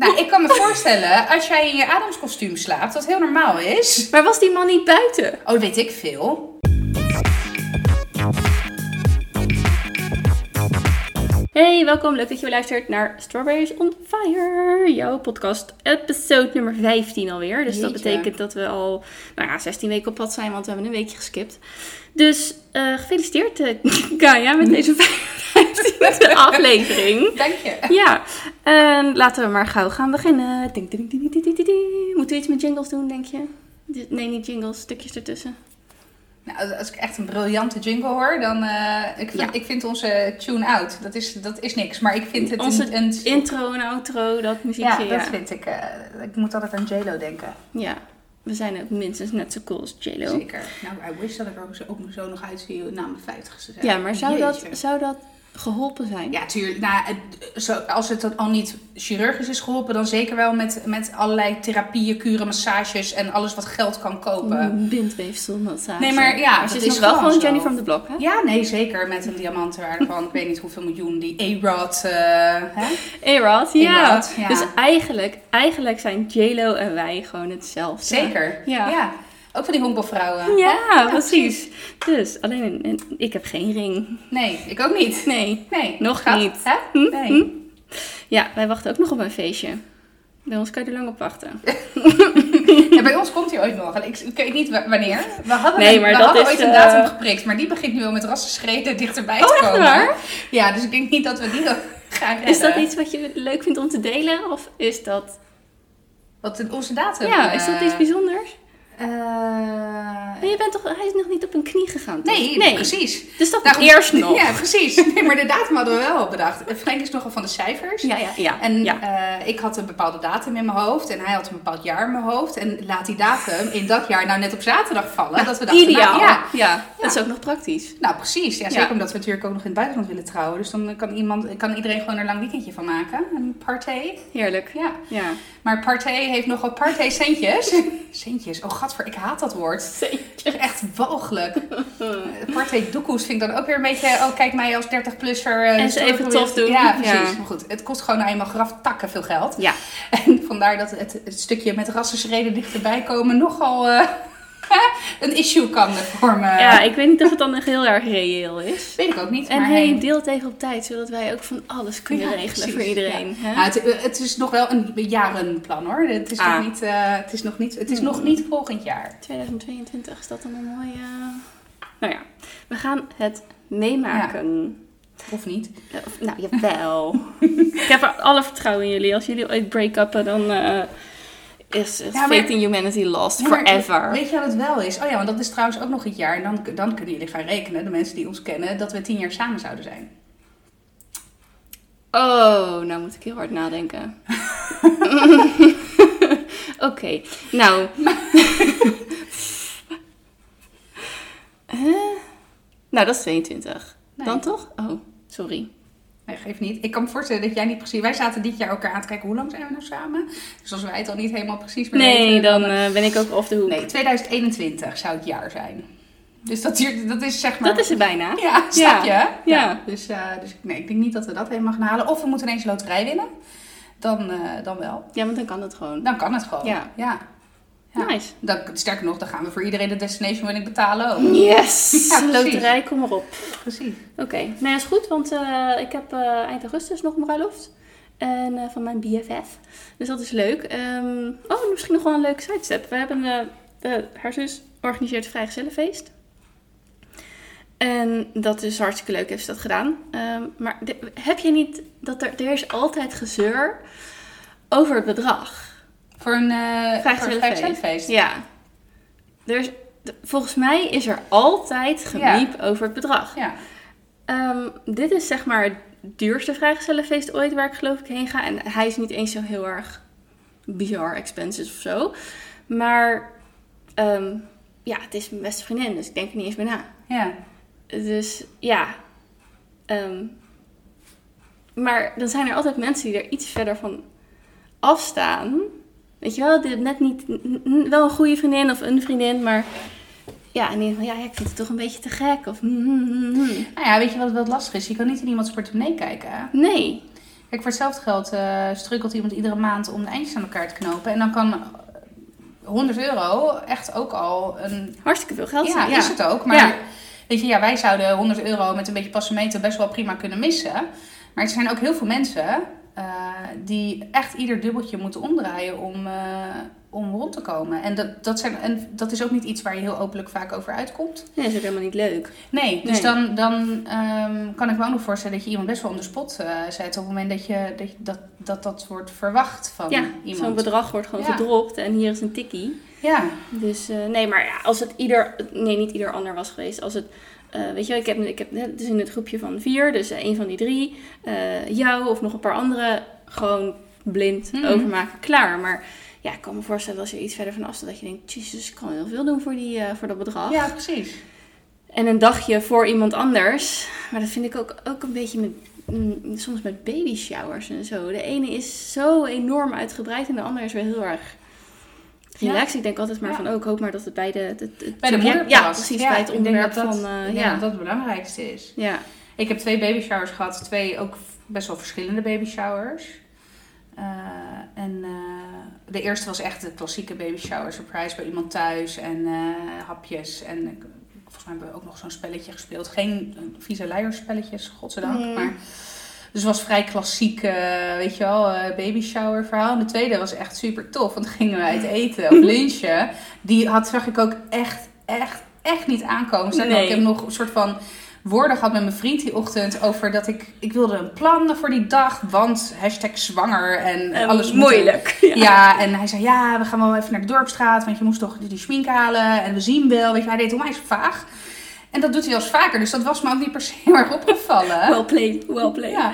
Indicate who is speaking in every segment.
Speaker 1: Nou, ik kan me voorstellen, als jij in je Adamskostuum slaapt, dat heel normaal is.
Speaker 2: Maar was die man niet buiten?
Speaker 1: Oh, weet ik veel.
Speaker 2: Hey, welkom. Leuk dat je weer luistert naar Strawberries on Fire. Jouw podcast, episode nummer 15 alweer. Dus dat betekent dat we al nou ja, 16 weken op pad zijn, want we hebben een weekje geskipt. Dus eh, gefeliciteerd, eh, Kaya, met deze 15e aflevering.
Speaker 1: Dank je.
Speaker 2: Ja, en laten we maar gauw gaan beginnen. Ding, ding, ding, ding, ding, ding, ding. Moeten we iets met jingles doen, denk je? Nee, niet jingles, stukjes ertussen.
Speaker 1: Nou, als ik echt een briljante jingle hoor, dan... eh, ik, vind,
Speaker 2: Ja.
Speaker 1: ik vind onze tune-out, dat is, dat is niks. Maar ik vind het
Speaker 2: Onze
Speaker 1: een... een
Speaker 2: Intro en outro, dat muziekje.
Speaker 1: ja, dat vind ik... eh, ik moet altijd aan J-Lo denken.
Speaker 2: Ja, we zijn ook minstens net zo cool als JLo.
Speaker 1: Zeker. Nou, I wish dat ik er ook zo, ook zo nog uitzie na mijn vijftigste.
Speaker 2: Ja, maar zou dat, zou dat geholpen zijn?
Speaker 1: Ja, tuurlijk. Nou, het- als het dan al niet chirurgisch is geholpen, dan zeker wel met, met allerlei therapieën, kuren, massages en alles wat geld kan kopen.
Speaker 2: Een bindweefselmassage.
Speaker 1: Nee, maar ja,
Speaker 2: Maar
Speaker 1: dat
Speaker 2: ze is,
Speaker 1: is
Speaker 2: nog wel
Speaker 1: gewoon.
Speaker 2: Jenny from the Block, hè?
Speaker 1: Ja, nee, zeker. Met een diamantenwaarde van ik weet niet hoeveel miljoen. Die A-Rod. hè?
Speaker 2: A-Rod, ja.
Speaker 1: A-Rod, ja.
Speaker 2: Dus eigenlijk, eigenlijk zijn JLo en wij gewoon hetzelfde.
Speaker 1: Zeker.
Speaker 2: Ja.
Speaker 1: Ook van die honkbalvrouwen.
Speaker 2: Ja, precies. Dus, alleen en ik heb geen ring.
Speaker 1: Nee, ik ook niet.
Speaker 2: Nee.
Speaker 1: Nee,
Speaker 2: Nog niet.
Speaker 1: Hè?
Speaker 2: Hm?
Speaker 1: Nee.
Speaker 2: Hm? Ja, wij wachten ook nog op een feestje. Bij ons kan je er lang op wachten.
Speaker 1: Ja, bij ons komt hij ooit nog. Ik, ik weet niet wa- wanneer. We hadden,
Speaker 2: Nee, maar
Speaker 1: we
Speaker 2: dat
Speaker 1: hadden
Speaker 2: is,
Speaker 1: ooit een
Speaker 2: eh,
Speaker 1: datum geprikt, maar die begint nu al met rassenschreden dichterbij te
Speaker 2: Oh, echt
Speaker 1: komen.
Speaker 2: waar?
Speaker 1: Ja, dus ik denk niet dat we die nog gaan redden.
Speaker 2: Is dat iets wat je leuk vindt om te delen? Of is dat...
Speaker 1: Wat onze datum?
Speaker 2: Ja, is dat
Speaker 1: eh,
Speaker 2: iets bijzonders?
Speaker 1: Eh,
Speaker 2: Maar je bent toch... Hij is nog niet op een knie gegaan, toch?
Speaker 1: nee, precies.
Speaker 2: Dus dat
Speaker 1: Nou,
Speaker 2: eerst nog.
Speaker 1: Ja, precies. Nee, maar de datum hadden we wel bedacht. Frank is nogal van de cijfers.
Speaker 2: Ja, ja, ja.
Speaker 1: En
Speaker 2: ja.
Speaker 1: eh, ik had een bepaalde datum in mijn hoofd en hij had een bepaald jaar in mijn hoofd. En laat die datum in dat jaar nou net op zaterdag vallen. dat we dachten,
Speaker 2: Ideaal.
Speaker 1: Nou,
Speaker 2: ja.
Speaker 1: ja,
Speaker 2: dat is ook nog praktisch.
Speaker 1: nou precies. Ja,
Speaker 2: Ja.
Speaker 1: zeker omdat we natuurlijk ook nog in het buitenland willen trouwen. Dus dan kan, iemand, kan iedereen gewoon er een lang weekendje van maken. Een partij.
Speaker 2: Heerlijk.
Speaker 1: Ja.
Speaker 2: Ja.
Speaker 1: Maar partij heeft nogal partij centjes. centjes. Oh, gadver, ik haat dat woord. Echt walgelijk. Partij doekoes vind ik dan ook weer een beetje... Oh, kijk mij als 30-plusser. eh,
Speaker 2: En ze even tof doen.
Speaker 1: Ja, precies.
Speaker 2: Ja.
Speaker 1: Maar goed, het kost gewoon nou eenmaal graf takken veel geld.
Speaker 2: Ja.
Speaker 1: En vandaar dat het, het stukje met rassenschreden dichterbij komen nogal eh, een issue kan vormen.
Speaker 2: ja, ik weet niet of het dan nog heel erg reëel is.
Speaker 1: Weet ik ook niet.
Speaker 2: En
Speaker 1: maar
Speaker 2: hey, deel het even op tijd, zodat wij ook van alles kunnen
Speaker 1: Ja,
Speaker 2: regelen
Speaker 1: precies,
Speaker 2: voor iedereen.
Speaker 1: ja.
Speaker 2: hè?
Speaker 1: Nou, het, het is nog wel een jarenplan hoor. Het is,
Speaker 2: Ah.
Speaker 1: nog, niet, eh, het is, nog, niet, het is nog niet volgend jaar.
Speaker 2: 2022 is dat dan een mooie... Nou ja, we gaan het meemaken.
Speaker 1: Of niet?
Speaker 2: Eh, of- Nou, jawel. ik heb er alle vertrouwen in jullie. Als jullie ooit break-uppen, dan eh, is
Speaker 1: Ja, maar-
Speaker 2: faith in humanity lost
Speaker 1: Ja, maar
Speaker 2: forever.
Speaker 1: Weet je wat het wel is? Oh ja, want dat is trouwens ook nog het jaar. En dan, dan kunnen jullie gaan rekenen, de mensen die ons kennen, dat we tien jaar samen zouden zijn.
Speaker 2: Oh, nou moet ik heel hard nadenken. Oké, nou. Huh? Nou, dat is 22.
Speaker 1: Nee.
Speaker 2: Dan toch? Oh, sorry.
Speaker 1: Nee, geeft niet. Ik kan me voorstellen dat jij niet precies... Wij zaten dit jaar elkaar aan te kijken, hoe lang zijn we nou samen? Dus als wij het al niet helemaal precies meer
Speaker 2: Nee,
Speaker 1: weten...
Speaker 2: dan eh, ben ik ook off de hoek.
Speaker 1: Nee, 2021 zou het jaar zijn. Dus dat, duurt- dat is zeg maar...
Speaker 2: Dat is er bijna.
Speaker 1: Ja, snap je?
Speaker 2: Ja.
Speaker 1: Dus, eh, dus nee, ik denk niet dat we dat helemaal gaan halen. Of we moeten ineens loterij winnen. Dan, eh, dan wel.
Speaker 2: Ja, want dan kan het gewoon.
Speaker 1: Dan kan het gewoon.
Speaker 2: Ja.
Speaker 1: ja. Ja.
Speaker 2: Nice.
Speaker 1: Dan, sterker nog, dan gaan we voor iedereen de destination winning betalen ook.
Speaker 2: Yes!
Speaker 1: Ja.
Speaker 2: Loterij, kom maar op.
Speaker 1: Precies.
Speaker 2: Oké, nee, dat is goed, want eh, ik heb eh, eind augustus nog een bruiloft. En eh, van mijn BFF. Dus dat is leuk. Ehm, oh, misschien nog wel een leuke sidestep. We hebben, haar zus organiseert een vrijgezellenfeest. En dat is hartstikke leuk, heeft ze dat gedaan. Ehm, maar de- heb je niet dat er, er is altijd gezeur over het bedrag?
Speaker 1: Voor een uh.
Speaker 2: Ja. Er volgens mij is er altijd gemiep over het bedrag.
Speaker 1: Ja.
Speaker 2: Ehm, dit is zeg maar het duurste vrijgezellenfeest ooit waar ik geloof ik heen ga. En hij is niet eens zo heel erg bizar expensive of zo. Maar ehm, ja, het is mijn beste vriendin, dus ik denk er niet eens bij na.
Speaker 1: Ja.
Speaker 2: Dus ja. Ehm, maar dan zijn er altijd mensen die er iets verder van afstaan. Weet je wel, dit net niet, wel een goede vriendin of een vriendin, maar ja, en die van ja, ik vind het toch een beetje te gek. Of mm, mm, mm.
Speaker 1: Nou ja, weet je wat, wat lastig is? Je kan niet in iemands portemonnee kijken. hè?
Speaker 2: nee.
Speaker 1: Kijk, voor hetzelfde geld uh, strukkelt iemand iedere maand om de eindjes aan elkaar te knopen. En dan kan 100 euro echt ook al een...
Speaker 2: Hartstikke veel geld
Speaker 1: ja,
Speaker 2: Ja,
Speaker 1: is het ook. Maar weet je, ja, wij zouden 100 euro met een beetje passemeten best wel prima kunnen missen. Maar er zijn ook heel veel mensen uh, die echt ieder dubbeltje moeten omdraaien om, uh, om rond te komen. En dat, dat, zijn, en dat is ook niet iets waar je heel openlijk vaak over uitkomt.
Speaker 2: Nee, dat is ook helemaal niet leuk.
Speaker 1: Nee, dus dan, dan um, kan ik me ook nog voorstellen dat je iemand best wel onder spot uh, zet op het moment dat, je, dat, dat, dat dat wordt verwacht van
Speaker 2: ja,
Speaker 1: iemand.
Speaker 2: zo'n bedrag wordt gewoon ja. gedropt en hier is een tikkie.
Speaker 1: Ja.
Speaker 2: Dus nee, maar ja, als het ieder, nee, niet ieder ander was geweest, als het uh, weet je, ik heb, ik heb dus in het groepje van vier, dus uh, een van die drie, uh, jou of nog een paar andere, gewoon blind mm. overmaken, klaar. Maar ja, ik kan me voorstellen als je iets verder van afstaat, dat je denkt, jezus, ik kan heel veel doen voor, die, voor dat bedrag.
Speaker 1: Ja, precies.
Speaker 2: En een dagje voor iemand anders, maar dat vind ik ook, ook een beetje met, mm, soms met baby showers en zo. De ene is zo enorm uitgebreid en de andere is weer heel erg relax. Ja. Ik denk altijd maar ja. van, oh, ik hoop maar dat het bij de... Het, het
Speaker 1: bij de moeder
Speaker 2: Ja, precies,
Speaker 1: ja,
Speaker 2: bij het onderwerp
Speaker 1: dat,
Speaker 2: van... Uh,
Speaker 1: ja.
Speaker 2: ja,
Speaker 1: dat dat het belangrijkste is.
Speaker 2: Ja.
Speaker 1: Ik heb twee baby showers gehad. Twee ook best wel verschillende baby showers. Uh, en uh, de eerste was echt de klassieke baby shower surprise bij iemand thuis. En hapjes. En volgens mij hebben we ook nog zo'n spelletje gespeeld. Geen vieze leierspelletjes, godzijdank. Mm. Maar... Dus het was vrij klassiek, uh, weet je wel, uh, baby shower verhaal. En de tweede was echt super tof, want dan gingen we uit eten of lunchen. Die had, zag ik ook echt, echt, echt niet aankomen. Dus
Speaker 2: nee.
Speaker 1: Ik heb nog een soort van woorden gehad met mijn vriend die ochtend over dat ik, ik wilde een plan voor die dag, want hashtag zwanger en alles
Speaker 2: moeilijk.
Speaker 1: Ja. ja. en hij zei ja, we gaan wel even naar de dorpstraat, want je moest toch die schmink halen en we zien wel. Weet je, hij deed onwijs vaag. En dat doet hij wel eens vaker, dus dat was me ook niet per se heel erg opgevallen.
Speaker 2: well played, well played.
Speaker 1: Ja.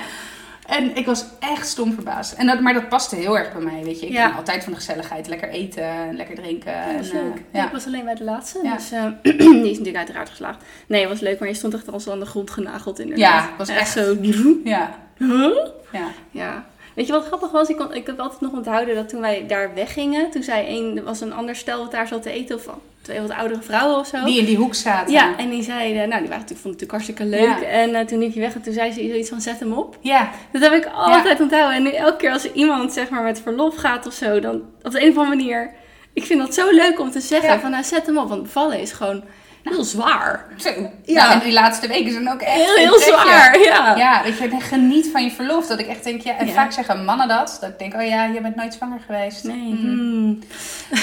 Speaker 1: En ik was echt stom verbaasd. En dat, maar dat paste heel erg bij mij, weet je. Ik
Speaker 2: ja.
Speaker 1: ben altijd van de gezelligheid. Lekker eten, lekker drinken.
Speaker 2: Ja, dat is
Speaker 1: en,
Speaker 2: leuk.
Speaker 1: uh,
Speaker 2: ja. Ik was alleen bij de laatste, dus uh, die is natuurlijk uiteraard geslaagd. Nee, het was leuk, maar je stond echt als aan de grond genageld inderdaad.
Speaker 1: Ja, het was echt,
Speaker 2: zo...
Speaker 1: Ja.
Speaker 2: Huh?
Speaker 1: Ja.
Speaker 2: Ja. Weet je wat grappig was? Ik, kon, ik heb altijd nog onthouden dat toen wij daar weggingen, toen zei een, er was een ander stel wat daar zat te eten, of twee wat oudere vrouwen of zo.
Speaker 1: Die in die hoek zaten.
Speaker 2: Ja, en die zeiden, nou die waren natuurlijk, vonden het natuurlijk hartstikke leuk.
Speaker 1: Ja.
Speaker 2: En uh, toen liep je weg en toen zei ze zoiets van zet hem op.
Speaker 1: Ja.
Speaker 2: Dat heb ik altijd onthouden. En nu elke keer als iemand zeg maar met verlof gaat of zo, dan op de een of andere manier. Ik vind dat zo leuk om te zeggen
Speaker 1: Ja.
Speaker 2: van nou zet hem op. Want bevallen is gewoon heel zwaar.
Speaker 1: Zo.
Speaker 2: Ja.
Speaker 1: Ja. En die laatste weken zijn ook echt
Speaker 2: Heel, heel zwaar, ja.
Speaker 1: Ja, weet je, en geniet van je verlof. Dat ik echt denk, ja, en
Speaker 2: Ja.
Speaker 1: vaak zeggen mannen dat. Dat ik denk, oh ja, je bent nooit zwanger geweest.
Speaker 2: Nee.
Speaker 1: Mhm.
Speaker 2: Hmm.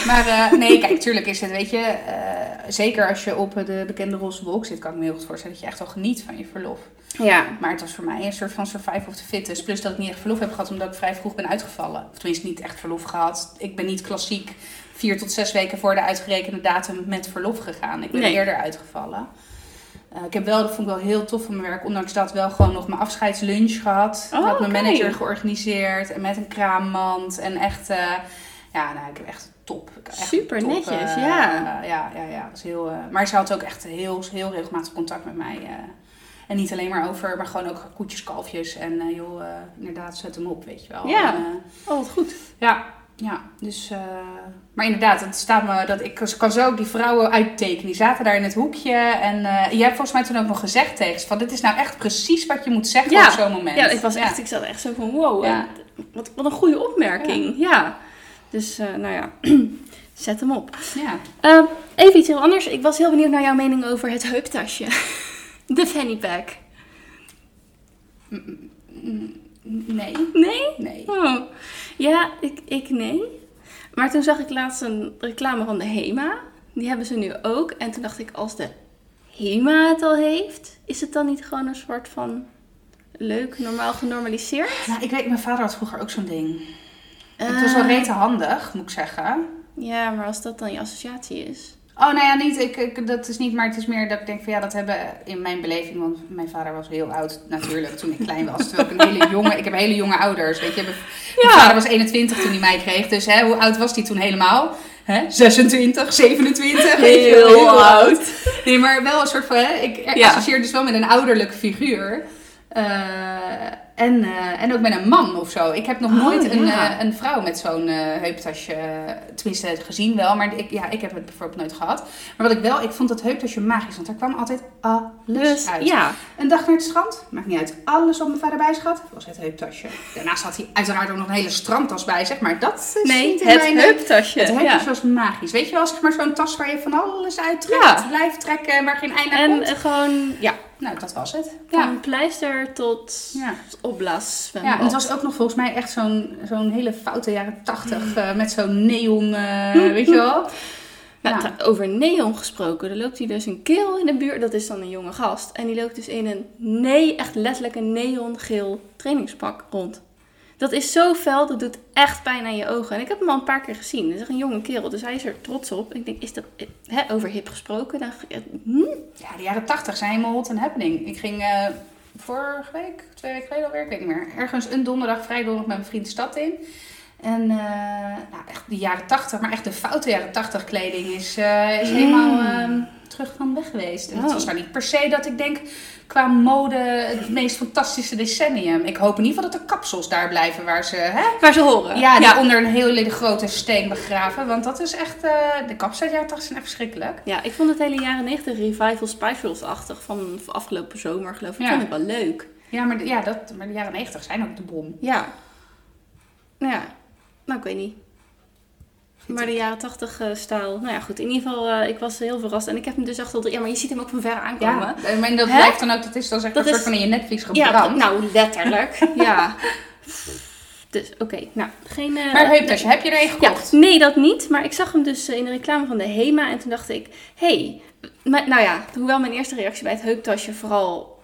Speaker 1: Maar eh, nee, kijk, tuurlijk is het, weet je, eh, zeker als je op de bekende roze wolk zit, kan ik me heel goed voorstellen dat je echt wel geniet van je verlof.
Speaker 2: Ja.
Speaker 1: Maar het was voor mij een soort van survival of the fittest. Plus dat ik niet echt verlof heb gehad, omdat ik vrij vroeg ben uitgevallen. Of tenminste niet echt verlof gehad. Ik ben niet klassiek vier tot zes weken voor de uitgerekende datum met verlof gegaan. Ik ben
Speaker 2: Nee.
Speaker 1: eerder uitgevallen. Eh, ik heb wel, dat vond ik wel heel tof van mijn werk, ondanks dat wel gewoon nog mijn afscheidslunch gehad.
Speaker 2: Oh,
Speaker 1: ik had mijn manager georganiseerd en met een kraammand. En echt, eh, ja, nou, ik heb echt top. Ik heb echt
Speaker 2: Super
Speaker 1: top,
Speaker 2: netjes,
Speaker 1: eh,
Speaker 2: ja.
Speaker 1: ja, ja, ja. Dat is heel, maar ze had ook echt heel, heel regelmatig contact met mij. en niet alleen maar over, maar gewoon ook koetjes, kalfjes. En joh, inderdaad, zet hem op, weet je wel.
Speaker 2: Ja.
Speaker 1: En,
Speaker 2: Oh, wat goed.
Speaker 1: ja, ja, dus. eh, maar inderdaad, het staat me dat ik kan zo ook die vrouwen uittekenen. Die zaten daar in het hoekje. En eh, je hebt volgens mij toen ook nog gezegd tegen ze: van dit is nou echt precies wat je moet zeggen
Speaker 2: Ja.
Speaker 1: op zo'n moment.
Speaker 2: Ja, ik was echt, ik zat echt zo van wow,
Speaker 1: Ja.
Speaker 2: eh, wat, wat een goede opmerking. Ja. Dus, nou ja, zet hem op.
Speaker 1: Ja.
Speaker 2: Eh, even iets heel anders. Ik was heel benieuwd naar jouw mening over het heuptasje. De fanny pack.
Speaker 1: Mm, Nee.
Speaker 2: Nee?
Speaker 1: Nee.
Speaker 2: Oh. Ja, ik, ik nee. Maar toen zag ik laatst een reclame van de HEMA. Die hebben ze nu ook. En toen dacht ik, als de HEMA het al heeft, is het dan niet gewoon een soort van leuk, normaal genormaliseerd?
Speaker 1: Nou, ik weet, mijn vader had vroeger ook zo'n ding. het was wel
Speaker 2: Eh,
Speaker 1: rete handig, moet ik zeggen.
Speaker 2: Ja, maar als dat dan je associatie is.
Speaker 1: Oh, nou ja, niet. Ik, ik, dat is niet, maar het is meer dat ik denk van ja, dat hebben in mijn beleving, want mijn vader was heel oud natuurlijk toen ik klein was. Terwijl ik een hele jonge, ik heb hele jonge ouders, weet je. Mijn
Speaker 2: Ja.
Speaker 1: vader was 21 toen hij mij kreeg, dus hè, hoe oud was hij toen helemaal? Hè? 26, 27, weet je wel,
Speaker 2: Heel oud.
Speaker 1: Nee, maar wel een soort van, hè, ik
Speaker 2: Ja.
Speaker 1: associeer dus wel met een ouderlijke figuur. Eh, en, eh, en ook met een man of zo. Ik heb nog
Speaker 2: Oh,
Speaker 1: nooit een, eh, een vrouw met zo'n eh, heuptasje, tenminste gezien wel, maar ik, ja, ik heb het bijvoorbeeld nooit gehad. Maar wat ik wel, ik vond dat heuptasje magisch, want daar kwam altijd alles uit.
Speaker 2: ja,
Speaker 1: Een dag naar het strand, maakt niet uit, alles wat mijn vader bij zich had, was het heuptasje. Daarnaast had hij uiteraard ook nog een hele strandtas bij zich, maar dat is
Speaker 2: nee,
Speaker 1: niet in
Speaker 2: het
Speaker 1: mijn...
Speaker 2: heuptasje.
Speaker 1: Het heuptasje
Speaker 2: ja.
Speaker 1: was magisch. Weet je wel, zeg maar zo'n tas waar je van alles uittrekt,
Speaker 2: Ja.
Speaker 1: blijft trekken en waar geen einde aan
Speaker 2: En
Speaker 1: komt.
Speaker 2: eh, gewoon, ja,
Speaker 1: Nou, dat was het. Ja.
Speaker 2: van pleister tot
Speaker 1: Ja. Ja, en het was ook nog volgens mij echt zo'n zo'n hele foute jaren tachtig eh, met zo'n neon, eh, weet je wel.
Speaker 2: Nou,
Speaker 1: Ja.
Speaker 2: over neon gesproken, er loopt hier dus een kerel in de buurt, dat is dan een jonge gast. En die loopt dus in een, nee, echt letterlijk een neongeel trainingspak rond. Dat is zo fel, dat doet echt pijn aan je ogen. En ik heb hem al een paar keer gezien. Het is echt een jonge kerel, dus hij is er trots op. Ik denk, is dat, hè, over hip gesproken? Dan, hm?
Speaker 1: Ja, de jaren tachtig zijn helemaal hot en happening. Ik ging eh, vorige week, twee weken geleden alweer, ik weet niet meer, ergens een donderdag, vrij donderdag met mijn vriend de stad in. En eh, nou, echt de jaren tachtig, maar echt de foute jaren tachtig kleding is, eh, is helemaal ehm, terug van weg geweest. En het
Speaker 2: Oh.
Speaker 1: was nou niet per se dat ik denk, qua mode, het meest fantastische decennium. Ik hoop in ieder geval dat de kapsels daar blijven waar ze... Hè?
Speaker 2: Waar ze horen.
Speaker 1: Ja, die onder een hele grote steen begraven. Want dat is echt... eh, de kapsels uit de jaren 80 zijn echt verschrikkelijk.
Speaker 2: Ja, ik vond het hele jaren 90 revival Spice Girls-achtig van afgelopen zomer, geloof ik.
Speaker 1: Ja.
Speaker 2: Vond ik wel leuk.
Speaker 1: Ja, maar de, ja, dat, maar de jaren 90 zijn ook de bom.
Speaker 2: Ja. Nou ja, nou ik weet niet. Maar de jaren 80 eh, stijl. Nou ja, goed. In ieder geval, eh, ik was heel verrast. En ik heb hem dus echt al. Ja, maar je ziet hem ook van ver aankomen.
Speaker 1: Ja, maar dat
Speaker 2: Hè?
Speaker 1: blijft dan ook... Dat is dan zeg
Speaker 2: Dat
Speaker 1: een
Speaker 2: is-
Speaker 1: soort van in je Netflix
Speaker 2: Ja,
Speaker 1: gebrand.
Speaker 2: nou, letterlijk. ja. Dus, oké. Nou, geen... eh,
Speaker 1: maar heuptasje, heb je er een
Speaker 2: Ja,
Speaker 1: gekocht?
Speaker 2: nee, dat niet. Maar ik zag hem dus in de reclame van de HEMA. En toen dacht ik, hey, maar- nou ja, hoewel mijn eerste reactie bij het heuptasje vooral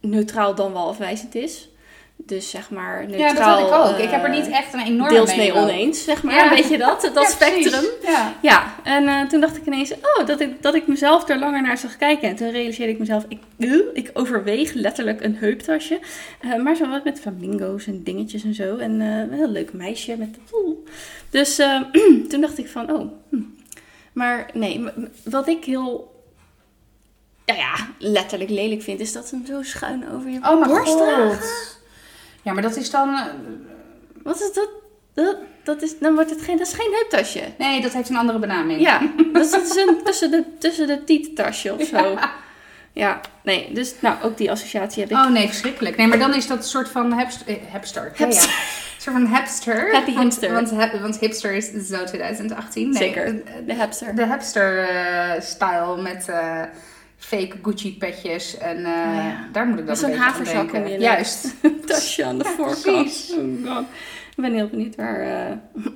Speaker 2: neutraal dan wel afwijzend is. Dus zeg maar
Speaker 1: Ja,
Speaker 2: neutraal.
Speaker 1: dat had ik ook.
Speaker 2: eh,
Speaker 1: ik heb er niet echt een enorme
Speaker 2: Deels
Speaker 1: over.
Speaker 2: oneens, zeg maar.
Speaker 1: Ja.
Speaker 2: Weet je dat? Dat
Speaker 1: Ja,
Speaker 2: spectrum.
Speaker 1: Ja.
Speaker 2: Ja, en eh, toen dacht ik ineens, oh, dat ik, dat ik mezelf er langer naar zag kijken. En toen realiseerde ik mezelf, ik, uh, ik overweeg letterlijk een heuptasje. Eh, maar zo wat met flamingo's en dingetjes en zo. En eh, een heel leuk meisje met... Dus eh, toen dacht ik van, oh. hm. Maar nee, wat ik heel... Ja, ja, letterlijk lelijk vind, is dat ze hem zo schuin over je
Speaker 1: Oh
Speaker 2: borst dragen.
Speaker 1: Ja, maar dat is dan... eh,
Speaker 2: Wat is dat? Dat, dat is, dan wordt het geen, dat is geen heuptasje.
Speaker 1: Nee, dat heeft een andere benaming.
Speaker 2: Ja, dus dat is een tussen de, tussen de tietentasje of zo. Ja. nee, dus nou, ook die associatie heb ik.
Speaker 1: Oh nee, verschrikkelijk. Nee, maar dan is dat een soort van hipster. eh, hipster. Ja, ja. Een soort van hipster.
Speaker 2: Happy hipster.
Speaker 1: Want, hipster is zo 2018. Nee,
Speaker 2: Zeker,
Speaker 1: eh,
Speaker 2: de hipster.
Speaker 1: De hipster-style met fake Gucci-petjes. En eh,
Speaker 2: ja.
Speaker 1: daar moet ik dan een
Speaker 2: zo'n haverzak je
Speaker 1: Juist.
Speaker 2: tasje aan de
Speaker 1: Ja,
Speaker 2: voorkant. Oh god. Ik ben heel benieuwd waar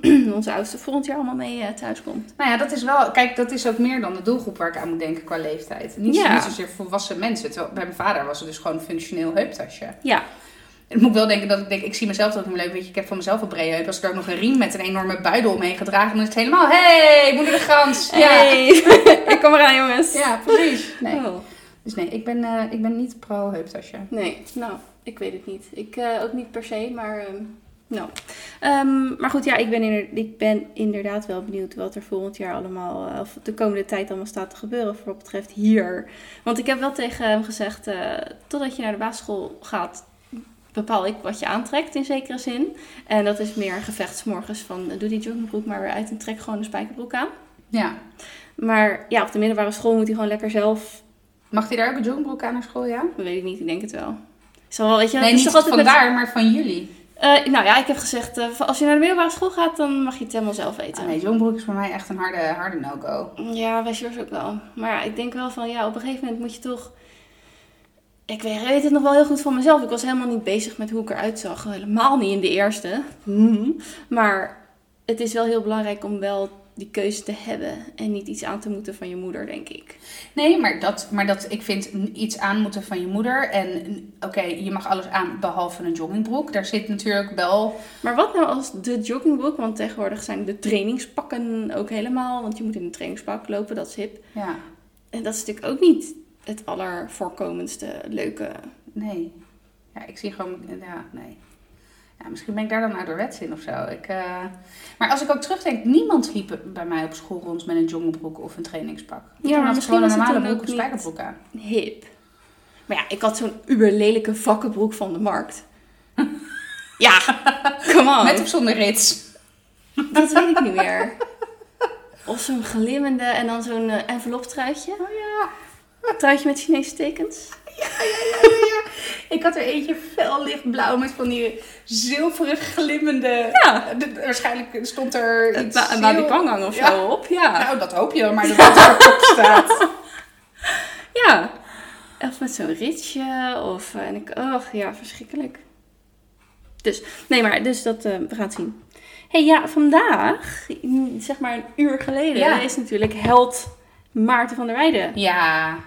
Speaker 2: eh, onze oudste volgend jaar allemaal mee eh, thuis komt.
Speaker 1: Nou ja, dat is wel... Kijk, dat is ook meer dan de doelgroep waar ik aan moet denken qua leeftijd. Niet,
Speaker 2: Ja.
Speaker 1: niet zozeer volwassen mensen. Terwijl bij mijn vader was het dus gewoon een functioneel heuptasje.
Speaker 2: Ja,
Speaker 1: Ik moet wel denken dat ik denk, ik zie mezelf dat niet leuk. Weet je, ik heb van mezelf een brede heup. Als ik er ook nog een riem met een enorme buidel omheen gedragen, dan is het helemaal, hey, moeder de gans. Ja,
Speaker 2: hey, ik kom eraan jongens.
Speaker 1: ja precies. Nee.
Speaker 2: Oh.
Speaker 1: Dus nee, ik ben, eh, ik ben niet pro heuptasje.
Speaker 2: Nee, nou, ik weet het niet. Ik eh, ook niet per se, maar ehm, nou. Ehm, maar goed, ja, ik ben, inder- ik ben inderdaad wel benieuwd wat er volgend jaar allemaal, eh, of de komende tijd allemaal staat te gebeuren voor wat betreft hier. Want ik heb wel tegen hem gezegd, totdat je naar de basisschool gaat, bepaal ik wat je aantrekt in zekere zin. En dat is meer gevechtsmorgens van, eh, doe die joggingbroek maar weer uit en trek gewoon een spijkerbroek aan.
Speaker 1: Ja.
Speaker 2: Maar ja, op de middelbare school moet hij gewoon lekker zelf,
Speaker 1: Mag hij daar ook een joggingbroek aan naar school, ja?
Speaker 2: dat weet ik niet, ik denk het wel. Wel, weet je,
Speaker 1: nee,
Speaker 2: is
Speaker 1: niet
Speaker 2: toch altijd met-
Speaker 1: vandaar, maar van jullie.
Speaker 2: Eh, nou ja, ik heb gezegd, eh, als je naar de middelbare school gaat, dan mag je het helemaal zelf weten.
Speaker 1: Ah, nee, joggingbroek is voor mij echt een harde, harde no-go.
Speaker 2: Ja, wij yours ook wel. Maar ja, ik denk wel van, ja, op een gegeven moment moet je toch... Ik weet, het nog wel heel goed van mezelf. Ik was helemaal niet bezig met hoe ik eruit zag. Helemaal niet in de eerste. Mhm. Maar het is wel heel belangrijk om wel die keuze te hebben. En niet iets aan te moeten van je moeder, denk ik.
Speaker 1: Nee, maar, dat, maar dat, ik vind iets aan moeten van je moeder. En oké, je mag alles aan behalve een joggingbroek. Daar zit natuurlijk wel...
Speaker 2: Maar wat nou als de joggingbroek? Want tegenwoordig zijn de trainingspakken ook helemaal... Want je moet in een trainingspak lopen, dat is hip.
Speaker 1: Ja,
Speaker 2: En dat is natuurlijk ook niet het allervoorkomendste leuke.
Speaker 1: nee. Ja, ik zie gewoon... Ja, nee. Ja, misschien ben ik daar dan ouderwets in of zo. Ik, eh, Maar als ik ook terugdenk, niemand liep bij mij op school rond met een joggingbroek of een trainingspak.
Speaker 2: Ja, maar misschien
Speaker 1: gewoon
Speaker 2: was
Speaker 1: een normale broek of spijkerbroek aan.
Speaker 2: Hip. Maar ja, ik had zo'n uberlelijke vakkenbroek van de markt. ja, come on.
Speaker 1: Met of zonder rits?
Speaker 2: Dat weet ik niet meer. Of zo'n glimmende en dan zo'n uh, enveloptruitje.
Speaker 1: Oh ja.
Speaker 2: Truitje met Chinese tekens.
Speaker 1: Ja, ja, ja, ja, ja. Ik had er eentje fel lichtblauw met van die zilverig glimmende...
Speaker 2: Ja.
Speaker 1: De- waarschijnlijk stond er
Speaker 2: Een,
Speaker 1: iets
Speaker 2: ba- een
Speaker 1: zil-
Speaker 2: baby pangang of zo op. Ja.
Speaker 1: Nou, dat hoop je, maar dat het erop staat.
Speaker 2: ja. Of met zo'n ritsje. Of, eh, en ik, oh ja, verschrikkelijk. Dus, nee, maar dus dat, eh, we gaan het zien. hey, ja, vandaag, mm, zeg maar een uur geleden,
Speaker 1: Ja.
Speaker 2: is natuurlijk held Maarten van der Weijden.
Speaker 1: Ja.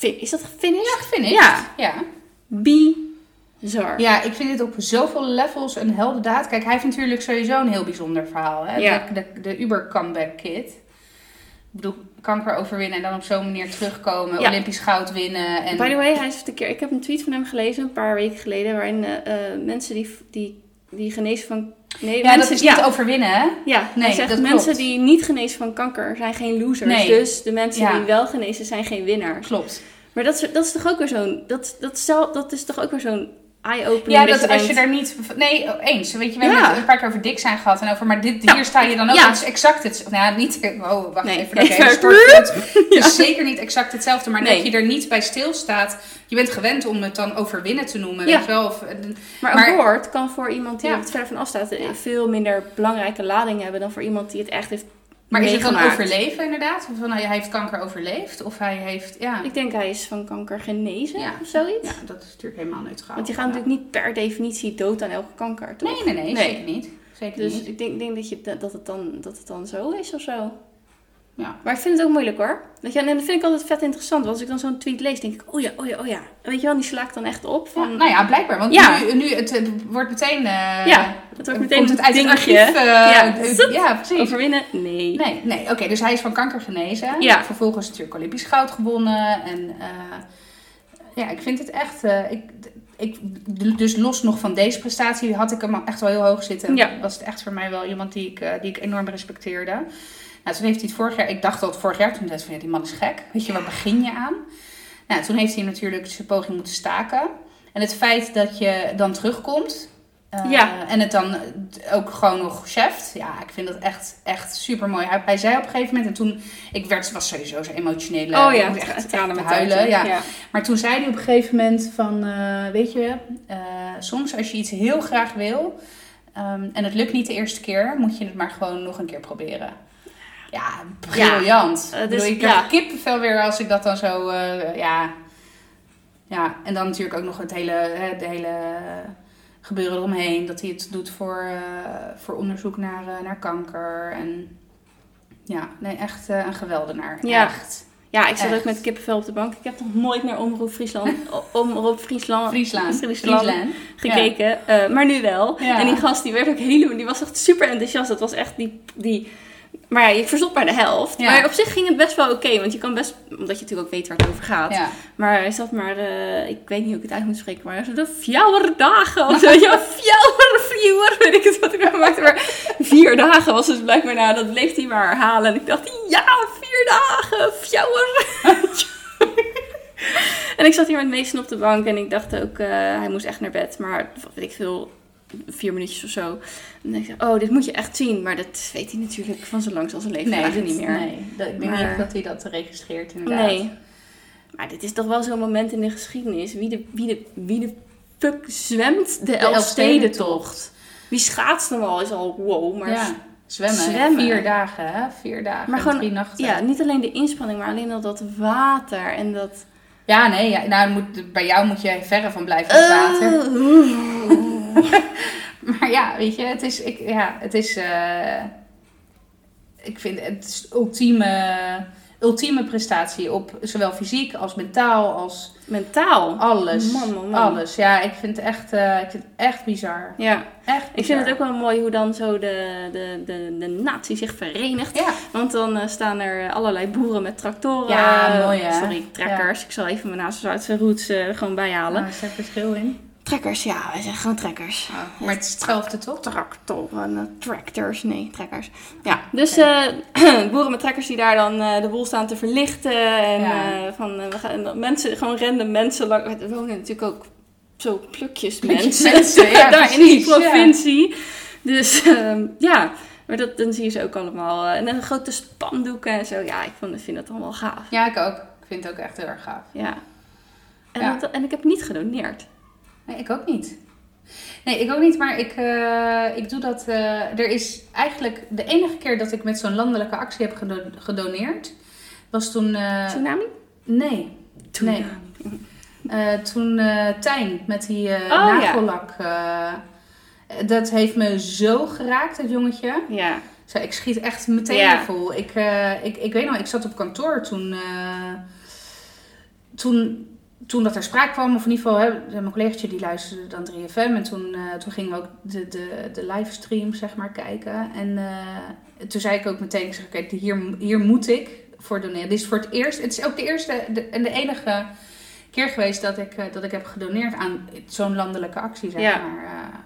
Speaker 2: Is dat gefinished?
Speaker 1: Vind ik.
Speaker 2: Ja.
Speaker 1: ja.
Speaker 2: Bizar.
Speaker 1: Ja, ik vind dit op zoveel levels een heldendaad. Kijk, hij heeft natuurlijk sowieso een heel bijzonder verhaal. Hè?
Speaker 2: Ja.
Speaker 1: De, de, de Uber comeback kid. Ik bedoel, kanker overwinnen en dan op zo'n manier terugkomen.
Speaker 2: Ja.
Speaker 1: Olympisch goud winnen. En...
Speaker 2: By the way, hij is een keer, ik heb een tweet van hem gelezen een paar weken geleden, waarin eh, eh, mensen die, die, die genezen van... Nee,
Speaker 1: ja,
Speaker 2: mensen,
Speaker 1: dat is
Speaker 2: ja,
Speaker 1: niet overwinnen, hè?
Speaker 2: Ja,
Speaker 1: Nee,
Speaker 2: zegt
Speaker 1: dat
Speaker 2: mensen
Speaker 1: klopt.
Speaker 2: die niet genezen van kanker zijn geen losers.
Speaker 1: Nee.
Speaker 2: Dus de mensen
Speaker 1: Ja.
Speaker 2: die wel genezen zijn geen winnaars.
Speaker 1: Klopt.
Speaker 2: Maar dat is, dat is toch ook weer zo'n... Dat, dat, dat is toch ook weer zo'n
Speaker 1: Ja, dat als je
Speaker 2: denkt,
Speaker 1: daar niet... Nee, eens. Weet je, we hebben het een paar keer over dik zijn gehad. En over, maar dit,
Speaker 2: Ja.
Speaker 1: hier sta je dan ook.
Speaker 2: Ja.
Speaker 1: Het is exact het... Nou, ja, niet... Oh, wacht
Speaker 2: Nee.
Speaker 1: even. Dat
Speaker 2: Even-
Speaker 1: stort. Het is zeker niet exact hetzelfde. Maar
Speaker 2: Nee.
Speaker 1: dat je er niet bij stilstaat. Je bent gewend om het dan overwinnen te noemen.
Speaker 2: Ja.
Speaker 1: Weet wel? Of,
Speaker 2: Maar,
Speaker 1: Maar-
Speaker 2: een woord kan voor iemand die er wat verder van afstaat... veel minder belangrijke lading hebben... dan voor iemand die het echt heeft
Speaker 1: Maar is het dan overleven inderdaad? Of van, nou, hij heeft kanker overleefd? Of hij heeft... Ja,
Speaker 2: Ik denk hij is van kanker genezen
Speaker 1: Ja.
Speaker 2: of zoiets.
Speaker 1: ja dat is natuurlijk helemaal neutraal.
Speaker 2: Want je gaat
Speaker 1: Ja.
Speaker 2: natuurlijk niet per definitie dood aan elke kanker, toch?
Speaker 1: Nee, nee, nee,
Speaker 2: Nee.
Speaker 1: Zeker niet. Zeker
Speaker 2: Dus
Speaker 1: niet.
Speaker 2: ik denk, denk dat, je, dat, het dan, dat het dan zo is of zo.
Speaker 1: Ja.
Speaker 2: Maar ik vind het ook moeilijk hoor. Weet je, en dat vind ik altijd vet interessant. Want als ik dan zo'n tweet lees, denk ik, oh ja, oh ja, oh ja. Weet je wel, die sla ik dan echt op.
Speaker 1: Ja,
Speaker 2: Van,
Speaker 1: nou ja, blijkbaar. Want
Speaker 2: Ja.
Speaker 1: nu, nu het, het wordt meteen... eh,
Speaker 2: Ja, het wordt meteen
Speaker 1: komt het uit het
Speaker 2: dingetje.
Speaker 1: archief. eh,
Speaker 2: Ja.
Speaker 1: ja, precies.
Speaker 2: Overwinnen? Nee.
Speaker 1: Nee, nee. oké, dus hij is van kanker genezen.
Speaker 2: Ja.
Speaker 1: Vervolgens natuurlijk Olympisch goud gewonnen. En eh, ja, ik vind het echt... ik, ik, dus los nog van deze prestatie had ik hem echt wel heel hoog zitten.
Speaker 2: Ja.
Speaker 1: Was het echt voor mij wel iemand die ik, die ik enorm respecteerde. Nou, toen heeft hij het vorig jaar... Ik dacht het vorig jaar, toen dacht ik van ja, die man is gek. Weet je, waar begin je aan? Nou, toen heeft hij natuurlijk zijn poging moeten staken. En het feit dat je dan terugkomt... eh,
Speaker 2: Ja.
Speaker 1: En het dan ook gewoon nog cheft. Ja, ik vind dat echt, echt super mooi. Hij, zei op een gegeven moment, en toen, ik werd, was sowieso zo emotionele.
Speaker 2: Oh
Speaker 1: ik
Speaker 2: ja,
Speaker 1: echt,
Speaker 2: tranen met
Speaker 1: huilen. Ja.
Speaker 2: ja.
Speaker 1: Maar toen zei hij op een gegeven moment van, eh, weet je, eh, soms als je iets heel graag wil ehm, en het lukt niet de eerste keer, moet je het maar gewoon nog een keer proberen. Ja, briljant. ik
Speaker 2: dus,
Speaker 1: ik
Speaker 2: ja.
Speaker 1: krijg kippenvel weer als ik dat dan zo, eh, ja. Ja, en dan natuurlijk ook nog het hele, de hele gebeuren eromheen. Dat hij het doet voor, eh, voor onderzoek naar, eh, naar kanker. En ja, nee, echt een geweldenaar.
Speaker 2: Ja.
Speaker 1: Echt.
Speaker 2: Ja, ik zat
Speaker 1: Echt.
Speaker 2: ook met kippenvel op de bank. Ik heb nog nooit naar Omroep Friesland, Omroep Friesland,
Speaker 1: Friesland.
Speaker 2: Friesland
Speaker 1: Friesland.
Speaker 2: gekeken. maar nu wel.
Speaker 1: Ja.
Speaker 2: En die gast die werd ook helemaal, die was echt super enthousiast. Dat was echt die, die maar ja, je verstopt maar de helft.
Speaker 1: Ja.
Speaker 2: Maar op zich ging het best wel oké. want je kan best, omdat je natuurlijk ook weet waar het over gaat.
Speaker 1: Ja.
Speaker 2: Maar hij zat maar, eh, ik weet niet hoe ik het uit moet spreken, maar de fjouwerdagen of zo. Ja, fjouwer, fjouwer, weet ik het wat ik nou maakte. Maar vier dagen was dus blijkbaar, nou, dat bleef hij maar herhalen. En ik dacht, ja, vier dagen, fjouwer. en ik zat hier met Mason op de bank en ik dacht ook, eh, hij moest echt naar bed. Maar, weet ik veel, vier minuutjes of zo. En ik dacht, oh, dit moet je echt zien. Maar dat weet hij natuurlijk van zo lang als zijn leven
Speaker 1: Nee,
Speaker 2: niet meer.
Speaker 1: Nee, dat, ik denk
Speaker 2: Maar-
Speaker 1: niet dat hij dat registreert inderdaad.
Speaker 2: Nee. Maar dit is toch wel zo'n moment in de geschiedenis. Wie de, wie de, wie de fuck zwemt de, Elfstedentocht? Wie schaatst hem al is al wow. Maar,
Speaker 1: ja, zwemmen.
Speaker 2: zwemmen.
Speaker 1: Vier dagen, hè? Vier dagen
Speaker 2: maar gewoon,
Speaker 1: drie nachten.
Speaker 2: ja, niet alleen de inspanning, maar alleen al dat water en dat...
Speaker 1: Ja, nee, ja, nou, moet, bij jou moet je verre van blijven het water.
Speaker 2: Oh.
Speaker 1: Maar ja, weet je, het is, ik, ja, het is, eh, ik vind het is ultieme, ultieme prestatie op zowel fysiek als mentaal als
Speaker 2: Mentaal.
Speaker 1: alles.
Speaker 2: Man, man, man.
Speaker 1: Alles, ja, ik vind het echt, eh, ik vind het echt bizar.
Speaker 2: Ja,
Speaker 1: Echt
Speaker 2: ik vind het ook wel mooi hoe dan zo de, de, de, de natie zich verenigt.
Speaker 1: Ja,
Speaker 2: Want dan eh, staan er allerlei boeren met tractoren.
Speaker 1: Ja, mooi, hè?
Speaker 2: Sorry, trekkers. Ik zal even mijn naast Zuidse roots eh, gewoon bijhalen.
Speaker 1: nou, is er verschil in?
Speaker 2: Trekkers, ja, wij zeggen gewoon trekkers.
Speaker 1: Oh, maar het is hetzelfde toch?
Speaker 2: Tractoren, eh, tractors, nee, trekkers. Ja, dus eh, boeren met trekkers die daar dan eh, de boel staan te verlichten. En
Speaker 1: Ja.
Speaker 2: van, we gaan, en mensen, gewoon random mensen, lang, er wonen natuurlijk ook zo plukjes
Speaker 1: Plukjes
Speaker 2: mensen,
Speaker 1: mensen, ja,
Speaker 2: daar in die
Speaker 1: ja.
Speaker 2: provincie. Dus ehm, ja, maar dat, dan zie je ze ook allemaal. en dan grote spandoeken en zo. Ja, ik vond, vind dat allemaal gaaf.
Speaker 1: Ja, ik ook. Ik vind het ook echt heel erg gaaf.
Speaker 2: Ja. En, dat- en ik heb niet gedoneerd.
Speaker 1: Nee, ik ook niet. Nee, ik ook niet, maar ik, eh, ik doe dat. eh, er is eigenlijk de enige keer dat ik met zo'n landelijke actie heb gedo- gedoneerd, was toen. eh,
Speaker 2: Tsunami?
Speaker 1: nee, nee. Eh, toen Tijn met die
Speaker 2: Oh,
Speaker 1: nagellak. dat heeft me zo geraakt, dat jongetje.
Speaker 2: Ja.
Speaker 1: Zo, ik schiet echt meteen
Speaker 2: Ja.
Speaker 1: vol. Ik, ik, ik weet nog, ik zat op kantoor toen, toen, toen dat er sprake kwam. Of in ieder geval, hè, mijn collegaatje die luisterde dan 3FM. En toen, eh, toen gingen we ook de, de, de livestream zeg maar kijken. En eh, toen zei ik ook meteen, ik zeg, oké, hier, hier moet ik voor doneren. Dit is voor het eerst, het is ook de eerste de, en de enige keer geweest dat ik, eh, dat ik heb gedoneerd aan zo'n landelijke actie, zeg
Speaker 2: Ja.
Speaker 1: maar. eh.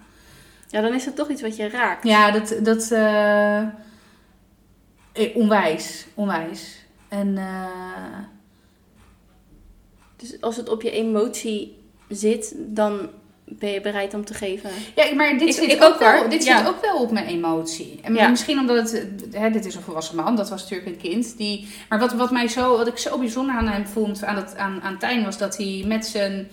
Speaker 2: Ja, dan is het toch iets wat je raakt.
Speaker 1: Ja, dat, dat onwijs, onwijs. En eh,
Speaker 2: Dus als het op je emotie zit, dan ben je bereid om te geven.
Speaker 1: ja, maar dit, zit,
Speaker 2: ik
Speaker 1: ook
Speaker 2: ook,
Speaker 1: wel, dit
Speaker 2: Ja.
Speaker 1: zit ook wel op mijn emotie. En
Speaker 2: Ja.
Speaker 1: misschien omdat het, hè, dit is een volwassen man, dat was natuurlijk een kind. Die, maar wat, wat, mij zo, wat ik zo bijzonder aan hem vond, aan, dat, aan, aan Tijn, was dat hij met zijn,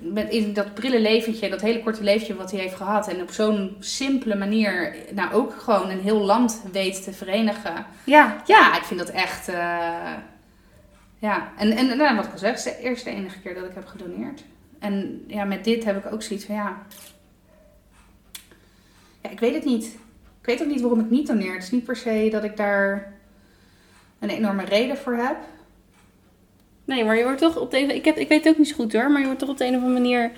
Speaker 1: met in dat prille leventje, dat hele korte leventje wat hij heeft gehad. En op zo'n simpele manier, nou ook gewoon een heel land weet te verenigen.
Speaker 2: Ja,
Speaker 1: Ja, ik vind dat echt. eh, ja, en, en nou, wat ik al zeg, het is de eerste enige keer dat ik heb gedoneerd. En ja, met dit heb ik ook zoiets van ja. Ja, ik weet het niet. Ik weet ook niet waarom ik niet doneer. Het is niet per se dat ik daar een enorme reden voor heb.
Speaker 2: Nee, maar je wordt toch op de een, ik, heb, ik weet het ook niet zo goed hoor, maar je wordt toch op de een of andere manier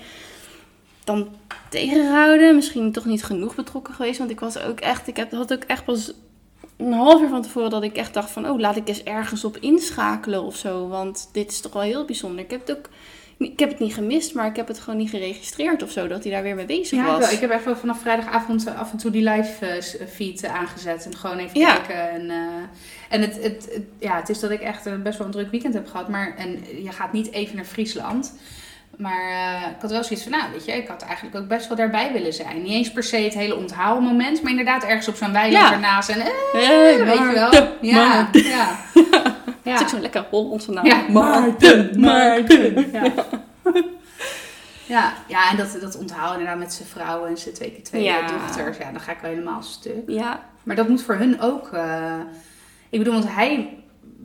Speaker 2: dan tegengehouden. Misschien toch niet genoeg betrokken geweest, want ik was ook echt, ik heb, had ook echt pas een half uur van tevoren dat ik echt dacht van, oh, laat ik eens ergens op inschakelen of zo, want dit is toch wel heel bijzonder. Ik heb het ook, ik heb het niet gemist, maar ik heb het gewoon niet geregistreerd of zo, dat hij daar weer mee bezig
Speaker 1: Ja,
Speaker 2: was.
Speaker 1: wel. ik heb wel vanaf vrijdagavond eh, af en toe die live eh, s- feed eh, aangezet. En gewoon even
Speaker 2: Ja.
Speaker 1: kijken. En, eh, en het, het, het- ja, het is dat ik echt een best wel een druk weekend heb gehad. Maar en je gaat niet even naar Friesland. Maar eh, ik had wel zoiets van, nou weet je, ik had eigenlijk ook best wel daarbij willen zijn. Niet eens per se het hele onthaalmoment, maar inderdaad ergens op zo'n weiland
Speaker 2: Ja.
Speaker 1: ernaast. En eh,
Speaker 2: Hey,
Speaker 1: weet je wel.
Speaker 2: Maarten,
Speaker 1: Ja,
Speaker 2: Maarten.
Speaker 1: ja.
Speaker 2: Het is ook zo'n lekker Hollandse naam.
Speaker 1: Ja,
Speaker 2: Maarten, Maarten.
Speaker 1: Ja. Ja, ja, en dat, dat onthouden inderdaad met zijn vrouw en zijn twee keer twee
Speaker 2: Ja.
Speaker 1: dochters. Ja, dan ga ik wel helemaal stuk.
Speaker 2: Ja,
Speaker 1: Maar dat moet voor hun ook. eh, ik bedoel, want hij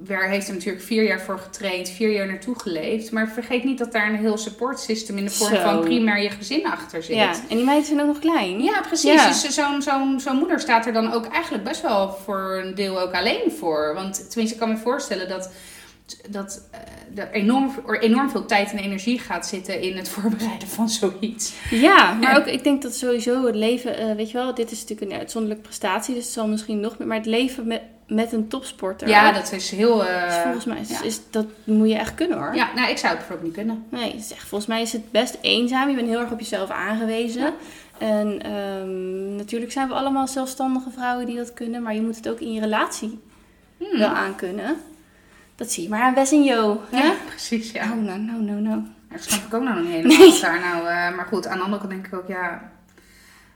Speaker 1: wer- heeft er natuurlijk vier jaar voor getraind, vier jaar naartoe geleefd. Maar vergeet niet dat daar een heel support system in de vorm
Speaker 2: Zo.
Speaker 1: van primair je gezin achter zit.
Speaker 2: ja. En die meiden zijn ook nog klein.
Speaker 1: Ja, precies.
Speaker 2: Ja.
Speaker 1: Dus zo'n zo'n zo'n moeder staat er dan ook eigenlijk best wel voor een deel ook alleen voor. Want tenminste, ik kan me voorstellen dat, dat eh, er, enorm, er enorm veel tijd en energie gaat zitten in het voorbereiden van zoiets.
Speaker 2: Ja, maar ook ik denk dat sowieso het leven, eh, weet je wel, dit is natuurlijk een uitzonderlijke prestatie, dus het zal misschien nog meer, maar het leven met, met een topsporter.
Speaker 1: Ja, dat is heel. eh,
Speaker 2: is volgens mij is,
Speaker 1: ja.
Speaker 2: is, dat moet je echt kunnen hoor.
Speaker 1: Ja, nou, ik zou het bijvoorbeeld niet kunnen.
Speaker 2: Nee, het is echt, volgens mij is het best eenzaam. Je bent heel erg op jezelf aangewezen.
Speaker 1: Ja.
Speaker 2: En ehm, natuurlijk zijn we allemaal zelfstandige vrouwen die dat kunnen, maar je moet het ook in je relatie
Speaker 1: Hmm.
Speaker 2: wel aankunnen. Dat zie je maar aan Wes en Jo. hè?
Speaker 1: Ja, precies. Ja.
Speaker 2: Oh, nou, nou, nou, nou.
Speaker 1: Dat snap ik ook nog niet helemaal.
Speaker 2: Nee.
Speaker 1: Daar nou, eh, maar goed, aan de andere kant denk ik ook, ja.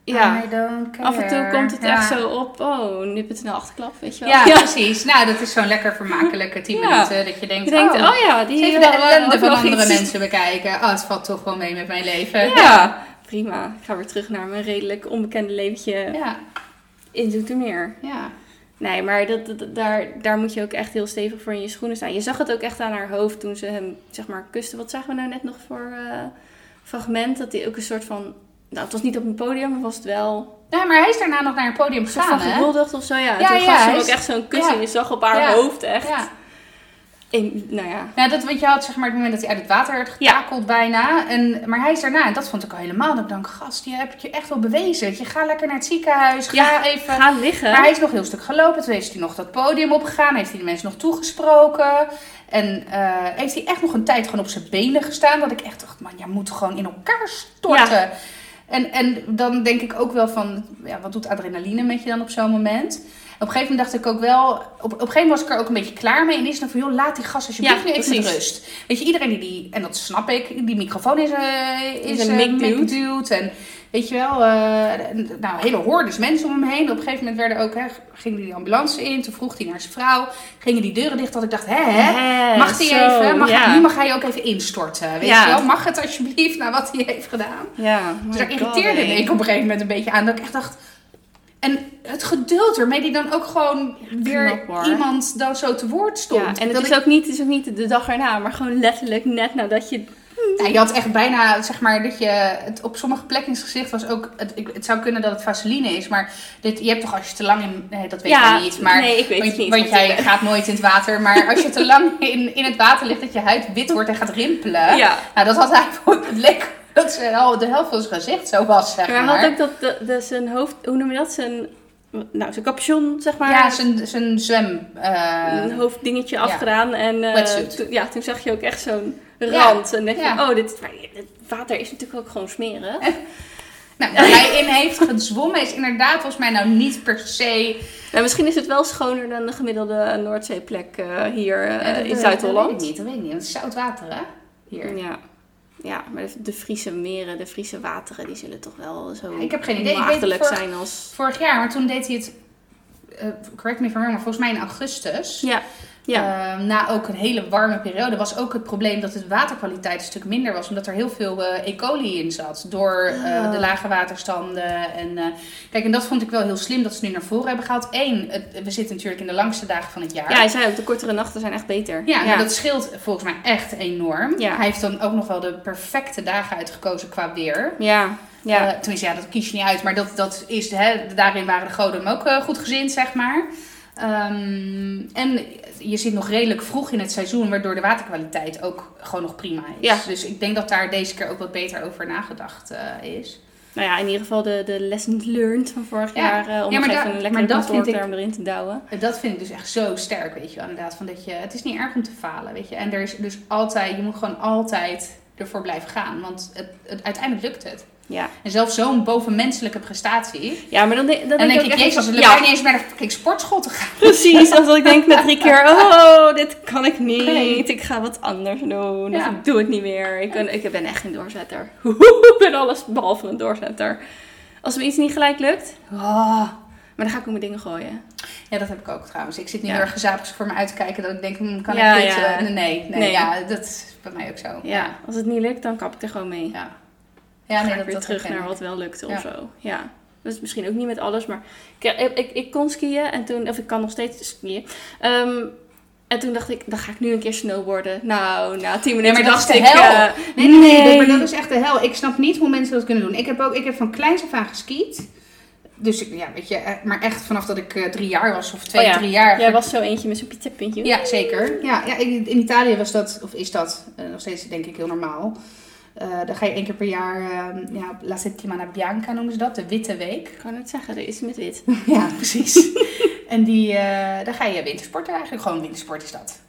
Speaker 2: Ja,
Speaker 1: I don't care.
Speaker 2: af en toe komt het
Speaker 1: Ja.
Speaker 2: echt zo op. Oh, nu heb het een achterklap, weet je wel.
Speaker 1: Ja, precies. Nou, dat is zo'n lekker vermakelijke 10
Speaker 2: Ja.
Speaker 1: minuten. Dat je denkt,
Speaker 2: Je denkt,
Speaker 1: oh,
Speaker 2: oh ja, die
Speaker 1: even
Speaker 2: wel-
Speaker 1: de ellende van andere
Speaker 2: iets.
Speaker 1: mensen bekijken. Oh, het valt toch wel mee met mijn leven.
Speaker 2: Ja, prima. Ik ga weer terug naar mijn redelijk onbekende leventje
Speaker 1: Ja,
Speaker 2: in Zoetermeer.
Speaker 1: ja.
Speaker 2: Nee, maar dat, dat- daar, daar moet je ook echt heel stevig voor in je schoenen staan. Je zag het ook echt aan haar hoofd toen ze hem, zeg maar, kuste. Wat zagen we nou net nog voor eh, fragment? Dat hij ook een soort van... Nou, het was niet op een podium, maar was het wel...
Speaker 1: Ja, maar hij is daarna nog naar een podium gegaan,
Speaker 2: van
Speaker 1: hè?
Speaker 2: gehuldigd of zo, ja.
Speaker 1: Ja,
Speaker 2: toen
Speaker 1: ja,
Speaker 2: gaf ze ook
Speaker 1: is-
Speaker 2: echt zo'n kus
Speaker 1: ja.
Speaker 2: en je zag op haar
Speaker 1: Ja.
Speaker 2: hoofd echt.
Speaker 1: Ja.
Speaker 2: een- nou ja.
Speaker 1: Ja, dat, want je had zeg maar het moment dat hij uit het water werd getakeld bijna. En, maar hij is daarna, en dat vond ik al helemaal, dat ik dacht, gast, je hebt je echt wel bewezen. Je gaat lekker naar het ziekenhuis, ga
Speaker 2: Ja,
Speaker 1: even...
Speaker 2: Ga liggen.
Speaker 1: Maar hij is nog een heel stuk gelopen. Toen heeft hij nog dat podium opgegaan. Heeft hij de mensen nog toegesproken. En eh, heeft hij echt nog een tijd gewoon op zijn benen gestaan. Dat ik echt dacht, man, jij moet gewoon in elkaar storten. En, en dan denk ik ook wel van, ja, wat doet adrenaline met je dan op zo'n moment? Op een gegeven moment dacht ik ook wel, op, op een gegeven moment was ik er ook een beetje klaar mee. En is dan van, joh, laat die gast alsjeblieft
Speaker 2: Ja,
Speaker 1: nu even
Speaker 2: precies.
Speaker 1: rust. Weet je, iedereen die, die, en dat snap ik, die microfoon is, eh is,
Speaker 2: Is een
Speaker 1: eh,
Speaker 2: dude.
Speaker 1: En weet je wel, eh, nou, hele hordes mensen om hem heen. Op een gegeven moment werden ook, hè, ging die ambulance in. Toen vroeg hij naar zijn vrouw. Gingen die deuren dicht. Dat ik dacht, hè, hè? Mag hij even? Mag. Nu mag hij ook even instorten. Weet je wel? Mag het alsjeblieft na wat hij heeft gedaan? Dus daar irriteerde ik op een gegeven moment een beetje aan. Dat ik echt dacht... En het geduld ermee die dan ook gewoon weer
Speaker 2: Knap,
Speaker 1: iemand dan zo te woord stond.
Speaker 2: Ja, en het
Speaker 1: Dat
Speaker 2: is,
Speaker 1: ik-
Speaker 2: ook niet, is ook niet de dag erna, maar gewoon letterlijk net nadat je...
Speaker 1: Je had echt bijna, zeg maar, dat je het op sommige plekken in zijn gezicht was ook. Het, ik- het zou kunnen dat het vaseline is, maar dit, je hebt toch als je te lang in. Nee, dat weet
Speaker 2: Ja,
Speaker 1: je niet. Maar,
Speaker 2: nee, ik weet
Speaker 1: want,
Speaker 2: het niet,
Speaker 1: Want jij
Speaker 2: eh,
Speaker 1: gaat nooit in het water. Maar als je te lang in, in het water ligt, dat je huid wit wordt en gaat rimpelen.
Speaker 2: Ja.
Speaker 1: Nou, dat had hij gewoon. Het leek dat ze al de helft van zijn gezicht zo was, zeg
Speaker 2: Maar
Speaker 1: maar.
Speaker 2: hij had ook dat, de, de- zijn hoofd, hoe noem je dat? Zijn, nou, zijn capuchon, zeg maar.
Speaker 1: ja, zijn, zijn zwem. eh,
Speaker 2: een hoofddingetje
Speaker 1: ja.
Speaker 2: afgedaan. En eh, ja, toen zag je ook echt zo'n rand. En denk je, oh, dit, water is natuurlijk ook gewoon smeren.
Speaker 1: nou, waar hij in heeft gezwommen is inderdaad volgens mij nou niet per se.
Speaker 2: Nou, misschien is het wel schoner dan de gemiddelde Noordzeeplek eh, hier eh,
Speaker 1: Ja, dat-
Speaker 2: in
Speaker 1: dat
Speaker 2: Zuid-Holland.
Speaker 1: weet ik niet, dat weet ik niet. want Het is zout water, hè? Hier.
Speaker 2: Ja. ja, maar de, de Friese meren, de Friese wateren, die zullen toch wel zo
Speaker 1: Ik heb geen idee.
Speaker 2: Maagdelijk zijn als...
Speaker 1: Vorig jaar, maar toen deed hij het, eh, correct me if I'm wrong, maar volgens mij in augustus.
Speaker 2: Ja, ja.
Speaker 1: Eh, na ook een hele warme periode was ook het probleem dat de waterkwaliteit een stuk minder was. Omdat er heel veel eh, E. coli in zat. Door eh,
Speaker 2: Oh.
Speaker 1: de lage waterstanden. En, eh, kijk, en dat vond ik wel heel slim dat ze nu naar voren hebben gehaald. Eén, het- we zitten natuurlijk in de langste dagen van het jaar.
Speaker 2: ja, hij zei ook, de kortere nachten zijn echt beter.
Speaker 1: Ja, nou, dat scheelt volgens mij echt enorm.
Speaker 2: Ja.
Speaker 1: Hij heeft dan ook nog wel de perfecte dagen uitgekozen qua weer.
Speaker 2: ja, ja.
Speaker 1: Tenminste, ja, dat kies je niet uit. Maar dat, dat is, hè, daarin waren de goden hem ook goed gezind, zeg maar. Ehm, en je zit nog redelijk vroeg in het seizoen, waardoor de waterkwaliteit ook gewoon nog prima is.
Speaker 2: Ja.
Speaker 1: Dus ik denk dat daar deze keer ook wat beter over nagedacht eh, is.
Speaker 2: Nou ja, in ieder geval de, de lessons learned van vorig
Speaker 1: Ja.
Speaker 2: jaar. eh, om
Speaker 1: Ja, maar
Speaker 2: even een lekkere kantoorterm erin te douwen.
Speaker 1: Dat vind ik dus echt zo sterk, weet je wel. Inderdaad, van dat je, het is niet erg om te falen, weet je. En er is dus altijd, je moet gewoon altijd ervoor blijven gaan. Want het, het, uiteindelijk lukt het.
Speaker 2: Ja.
Speaker 1: En zelfs zo'n bovenmenselijke prestatie.
Speaker 2: ja, maar dan, denk- dan
Speaker 1: Dan
Speaker 2: denk
Speaker 1: denk
Speaker 2: ik
Speaker 1: ik,
Speaker 2: ook echt
Speaker 1: jezus, we
Speaker 2: ja,
Speaker 1: niet eens naar de fucking sportschool te gaan.
Speaker 2: Precies, als ik denk na drie keer, oh, dit kan ik niet.
Speaker 1: Nee.
Speaker 2: Ik ga wat anders doen. Of ik doe het niet meer. Ik ben, ik ben echt geen doorzetter. ik ben alles behalve een doorzetter. Als me iets niet gelijk lukt, oh, maar dan ga ik ook mijn dingen gooien.
Speaker 1: Ja, dat heb ik ook trouwens. Ik zit nu
Speaker 2: Ja.
Speaker 1: heel erg gezapig voor me uit te kijken dat ik denk, hm, kan
Speaker 2: Ja,
Speaker 1: ik dit?
Speaker 2: ja.
Speaker 1: eh, nee, nee,
Speaker 2: Nee.
Speaker 1: ja, dat is bij mij ook zo.
Speaker 2: Ja, als het niet lukt, dan kap ik er gewoon mee.
Speaker 1: Ja,
Speaker 2: Ja,
Speaker 1: ja
Speaker 2: ga
Speaker 1: nee,
Speaker 2: ik
Speaker 1: dat,
Speaker 2: weer
Speaker 1: dat
Speaker 2: terug naar wat wel lukte of zo. Ja. Dat is misschien ook niet met alles, maar ik, ik, ik, kon skiën en toen, of ik kan nog steeds skiën. Ehm, en toen dacht ik, dan ga ik nu een keer snowboarden. Nou, na tien
Speaker 1: Nee,
Speaker 2: minuten
Speaker 1: maar dat is
Speaker 2: dacht ik... eh,
Speaker 1: Nee, nee, nee, maar dat is echt de hel. Ik snap niet hoe mensen dat kunnen doen. Ik heb ook, ik heb van kleins af aan geskiet. Dus ja, weet je, eh, maar echt vanaf dat ik eh, drie jaar was of twee,
Speaker 2: Oh ja.
Speaker 1: drie jaar.
Speaker 2: Jij was zo eentje met zo'n pizzapuntje.
Speaker 1: Ja, zeker. Ja, ja, in Italië was dat, of is dat eh, nog steeds denk ik heel normaal. Eh dan ga je één keer per jaar, eh, ja, La Settimana Bianca noemen ze dat, de witte week.
Speaker 2: Ik kan het zeggen, er is met wit.
Speaker 1: Ja, precies. en die, daar ga je wintersporten eigenlijk. Gewoon wintersport is dat.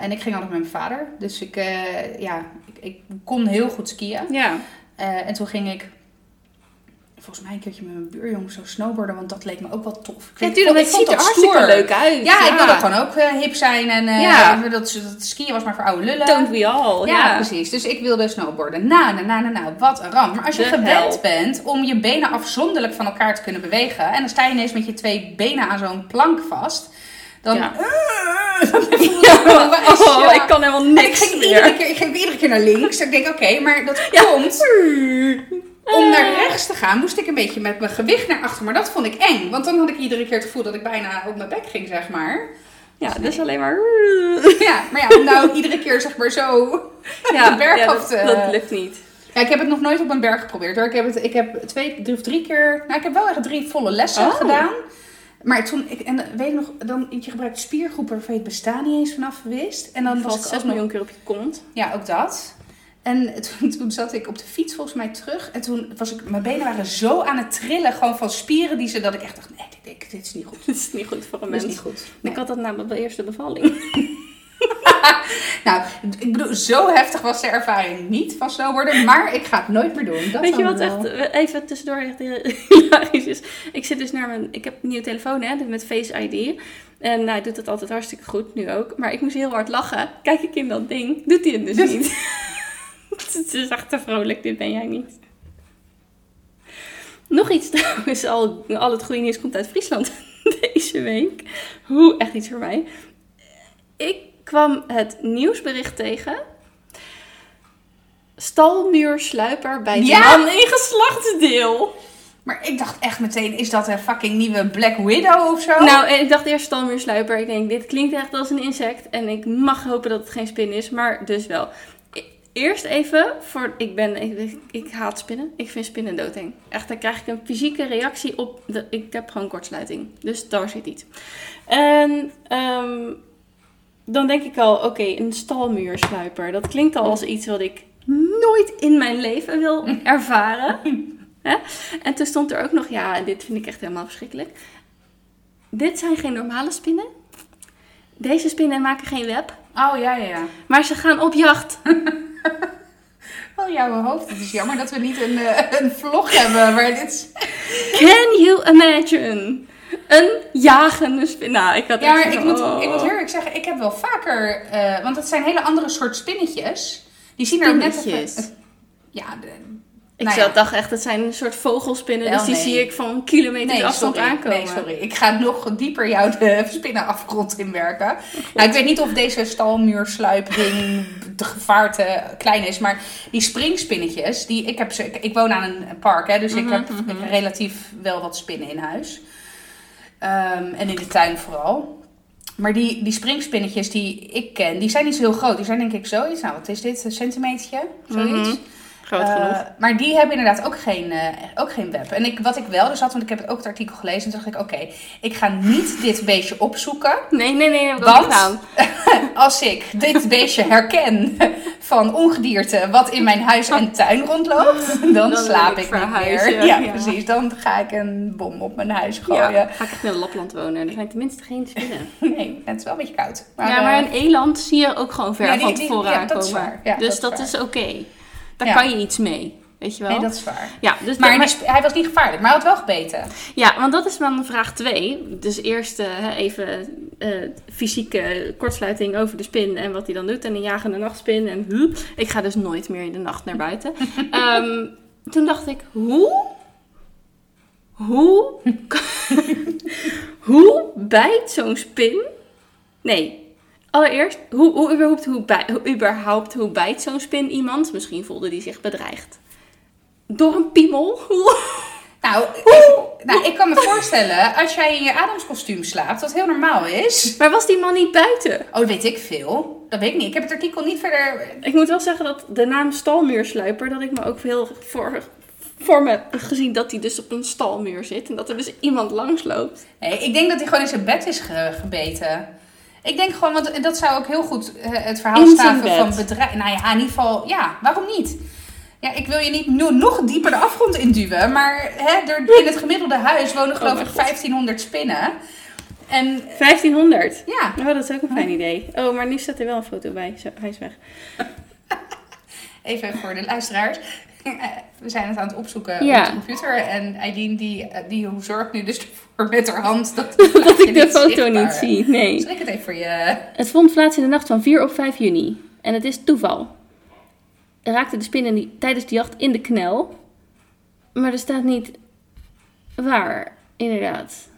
Speaker 1: En ik ging altijd met mijn vader. Dus ik, ja, ik, ik kon heel goed skiën.
Speaker 2: Ja.
Speaker 1: En toen ging ik volgens mij een keertje met mijn buurjongen zo snowboarden. Want dat leek me ook wel tof. Ik
Speaker 2: Ja, tuurlijk, het ziet er hartstikke
Speaker 1: stoer.
Speaker 2: leuk uit.
Speaker 1: Ja, ik wilde gewoon ook eh, hip zijn. En eh,
Speaker 2: Ja.
Speaker 1: dat, dat skiën was maar voor oude lullen.
Speaker 2: Don't we all.
Speaker 1: Ja,
Speaker 2: Ja,
Speaker 1: precies. Dus ik wilde snowboarden. Nou, nou, nou, nou, nou, wat een ramp. Maar als je
Speaker 2: De
Speaker 1: gewend
Speaker 2: hel.
Speaker 1: bent om je benen afzonderlijk van elkaar te kunnen bewegen... en dan sta je ineens met je twee benen aan zo'n plank vast... dan...
Speaker 2: Ja.
Speaker 1: dan wijs,
Speaker 2: Oh,
Speaker 1: ja.
Speaker 2: ik kan helemaal
Speaker 1: En ik
Speaker 2: niks
Speaker 1: ging,
Speaker 2: meer.
Speaker 1: iedere keer, ik ging iedere keer naar links. Ik denk, oké, maar dat komt... Om naar rechts te gaan moest ik een beetje met mijn gewicht naar achter. Maar dat vond ik eng. Want dan had ik iedere keer het gevoel dat ik bijna op mijn bek ging, zeg maar.
Speaker 2: Ja, dus alleen maar...
Speaker 1: Ja, maar ja, om nou iedere keer zeg maar zo...
Speaker 2: Ja,
Speaker 1: De berg
Speaker 2: ja, dat,
Speaker 1: te-
Speaker 2: dat lukt niet.
Speaker 1: Ja, ik heb het nog nooit op een berg geprobeerd hoor. Ik heb, het, ik heb twee drie of drie keer... Nou, ik heb wel echt drie volle lessen
Speaker 2: Oh.
Speaker 1: gedaan. Maar toen, ik, en weet je nog, dan, je gebruikt spiergroepen waarvan je het bestaan niet eens vanaf wist. En dan was
Speaker 2: valt
Speaker 1: ik
Speaker 2: 6
Speaker 1: ook nog,
Speaker 2: miljoen keer op je kont.
Speaker 1: ja, ook dat. En toen, toen zat ik op de fiets volgens mij terug. En toen was ik, mijn benen waren zo aan het trillen, gewoon van spieren die ze, dat ik echt dacht, nee, dit, dit, dit is niet goed.
Speaker 2: Dat is niet goed voor een
Speaker 1: Dat is
Speaker 2: mens.
Speaker 1: niet goed.
Speaker 2: Ik had dat na de eerste bevalling.
Speaker 1: Nou, ik bedoel, zo heftig was de ervaring niet van snowboarden, maar ik ga het nooit meer doen. Dat
Speaker 2: Weet je wat
Speaker 1: wel.
Speaker 2: echt, even tussendoor echt hilarisch is? Ik zit dus naar mijn, ik heb een nieuwe telefoon hè, met Face ID. En nou, hij doet het altijd hartstikke goed, nu ook. Maar ik moest heel hard lachen. Kijk ik in dat ding, doet hij het dus
Speaker 1: Dus-
Speaker 2: niet. het is echt te vrolijk, dit ben jij niet. Nog iets trouwens, al, al het goede nieuws komt uit Friesland deze week. Hoe, echt iets voor mij. Ik kwam het nieuwsbericht tegen. Stalmuursluiper bij de
Speaker 1: Ja!
Speaker 2: man in geslachtsdeel.
Speaker 1: Maar ik dacht echt meteen, is dat een fucking nieuwe Black Widow of zo?
Speaker 2: Nou, ik dacht eerst stalmuursluiper. Ik denk, dit klinkt echt als een insect. En ik mag hopen dat het geen spin is, maar dus wel. Eerst even, voor, ik, ben, ik, ik, ik haat spinnen. Ik vind spinnen doodeng. Echt, dan krijg ik een fysieke reactie op. De, ik heb gewoon kortsluiting. Dus daar zit iets. En ehm, dan denk ik al, oké, een stalmuursluiper. Dat klinkt al als iets wat ik nooit in mijn leven wil ervaren. En toen stond er ook nog, ja, dit vind ik echt helemaal verschrikkelijk. Dit zijn geen normale spinnen. Deze spinnen maken geen web,
Speaker 1: Oh ja, ja, ja.
Speaker 2: maar ze gaan op jacht.
Speaker 1: Jouw hoofd. Het is jammer dat we niet een, eh, een vlog hebben waar dit...
Speaker 2: Can you imagine? Een jagende spin. Nou, ik had
Speaker 1: Ja, maar ik moet,
Speaker 2: van,
Speaker 1: ik moet
Speaker 2: oh.
Speaker 1: heel eerlijk zeggen, ik heb wel vaker... eh, want het zijn hele andere soort spinnetjes. Die zien er net. Ja, de,
Speaker 2: Ik
Speaker 1: nou ja.
Speaker 2: dacht echt, het zijn een soort vogelspinnen,
Speaker 1: Wel,
Speaker 2: dus die
Speaker 1: nee.
Speaker 2: zie ik van kilometers
Speaker 1: Nee,
Speaker 2: afstand
Speaker 1: sorry.
Speaker 2: aankomen.
Speaker 1: Nee, sorry. Ik ga nog dieper jou de spinnenafgrond inwerken. Nou, ik weet niet of deze stalmuursluipding de gevaarte klein is, maar die springspinnetjes, die, ik, heb ze, ik, ik woon aan een park, hè, dus ik
Speaker 2: Mhm,
Speaker 1: heb
Speaker 2: mhm.
Speaker 1: relatief wel wat spinnen in huis. Ehm, en in de tuin vooral. Maar die, die springspinnetjes die ik ken, die zijn niet zo heel groot. Die zijn denk ik zoiets, nou wat is dit, een centimetertje, zoiets.
Speaker 2: Mhm. Groot
Speaker 1: Eh,
Speaker 2: genoeg.
Speaker 1: maar die hebben inderdaad ook geen, eh, ook geen web. En ik, wat ik wel dus had, want ik heb het ook het artikel gelezen. En toen dacht ik, oké, ik ga niet dit beestje opzoeken.
Speaker 2: Nee, nee, nee, heb
Speaker 1: Want-. Als ik dit beestje herken van ongedierte wat in mijn huis en tuin rondloopt, dan,
Speaker 2: Dan
Speaker 1: slaap
Speaker 2: ik
Speaker 1: ik, niet meer. Ja,
Speaker 2: ja.
Speaker 1: precies. Dan ga ik een bom op mijn huis gooien.
Speaker 2: Ja, ga ik echt in Lapland wonen. Er zijn tenminste geen spinnen.
Speaker 1: Nee, het is wel een beetje koud.
Speaker 2: ja, maar
Speaker 1: eh,
Speaker 2: een eland zie je ook gewoon ver
Speaker 1: Ja, die-
Speaker 2: van tevoren
Speaker 1: ja, dat is
Speaker 2: aankomen.
Speaker 1: waar.
Speaker 2: Dus
Speaker 1: dat
Speaker 2: dat
Speaker 1: is
Speaker 2: is oké. Daar
Speaker 1: Ja.
Speaker 2: kan je iets mee. Weet je wel?
Speaker 1: nee, dat is waar.
Speaker 2: Ja, dus
Speaker 1: Maar, hij was niet gevaarlijk, maar hij had wel gebeten.
Speaker 2: ja, want dat is dan vraag 2. Dus eerst eh, even eh, fysieke kortsluiting over de spin en wat hij dan doet. En een jagende nachtspin. En huh. ik ga dus nooit meer in de nacht naar buiten. Ehm, toen dacht ik, hoe? Hoe? hoe bijt zo'n spin? Nee. Allereerst, hoe, hoe, überhaupt, hoe, bij, hoe, überhaupt, hoe bijt zo'n spin iemand? Misschien voelde die zich bedreigd. Door een piemel?
Speaker 1: Nou, ik, nou, ik kan me voorstellen, als jij in je Adamskostuum slaapt, wat heel normaal is.
Speaker 2: Maar was die man niet buiten?
Speaker 1: Oh, dat weet ik veel. Dat weet ik niet. Ik heb het artikel niet verder.
Speaker 2: Ik moet wel zeggen dat de naam stalmuursluiper, dat ik me ook heel voor, voor me heb gezien dat hij dus op een stalmuur zit. En dat er dus iemand langs loopt.
Speaker 1: Nee, ik denk dat hij gewoon in zijn bed is ge- gebeten. Ik denk gewoon, want dat zou ook heel goed eh, het verhaal staven van bedrijf. Nou ja, in ieder geval, ja, waarom niet? Ja, ik wil je niet no- nog dieper de afgrond induwen, maar hè, er, in het gemiddelde huis wonen geloof
Speaker 2: Oh
Speaker 1: ik
Speaker 2: mijn God.
Speaker 1: 1500 spinnen. En
Speaker 2: 1500.
Speaker 1: ja,
Speaker 2: Oh, dat is ook een fijn idee. Oh, maar nu staat er wel een foto bij. Zo, hij is weg.
Speaker 1: Even voor de luisteraars. We zijn het aan het opzoeken
Speaker 2: Ja.
Speaker 1: op de computer. En Eileen die, die zorgt nu dus ervoor met haar hand dat,
Speaker 2: Dat ik de foto
Speaker 1: zichtbaar.
Speaker 2: niet zie. Nee.
Speaker 1: Zal ik het even voor je...
Speaker 2: Het vond plaats in de nacht van 4 op 5 juni. En het is toeval. Er raakte de spin die, tijdens de jacht in de knel. Maar er staat niet waar, inderdaad.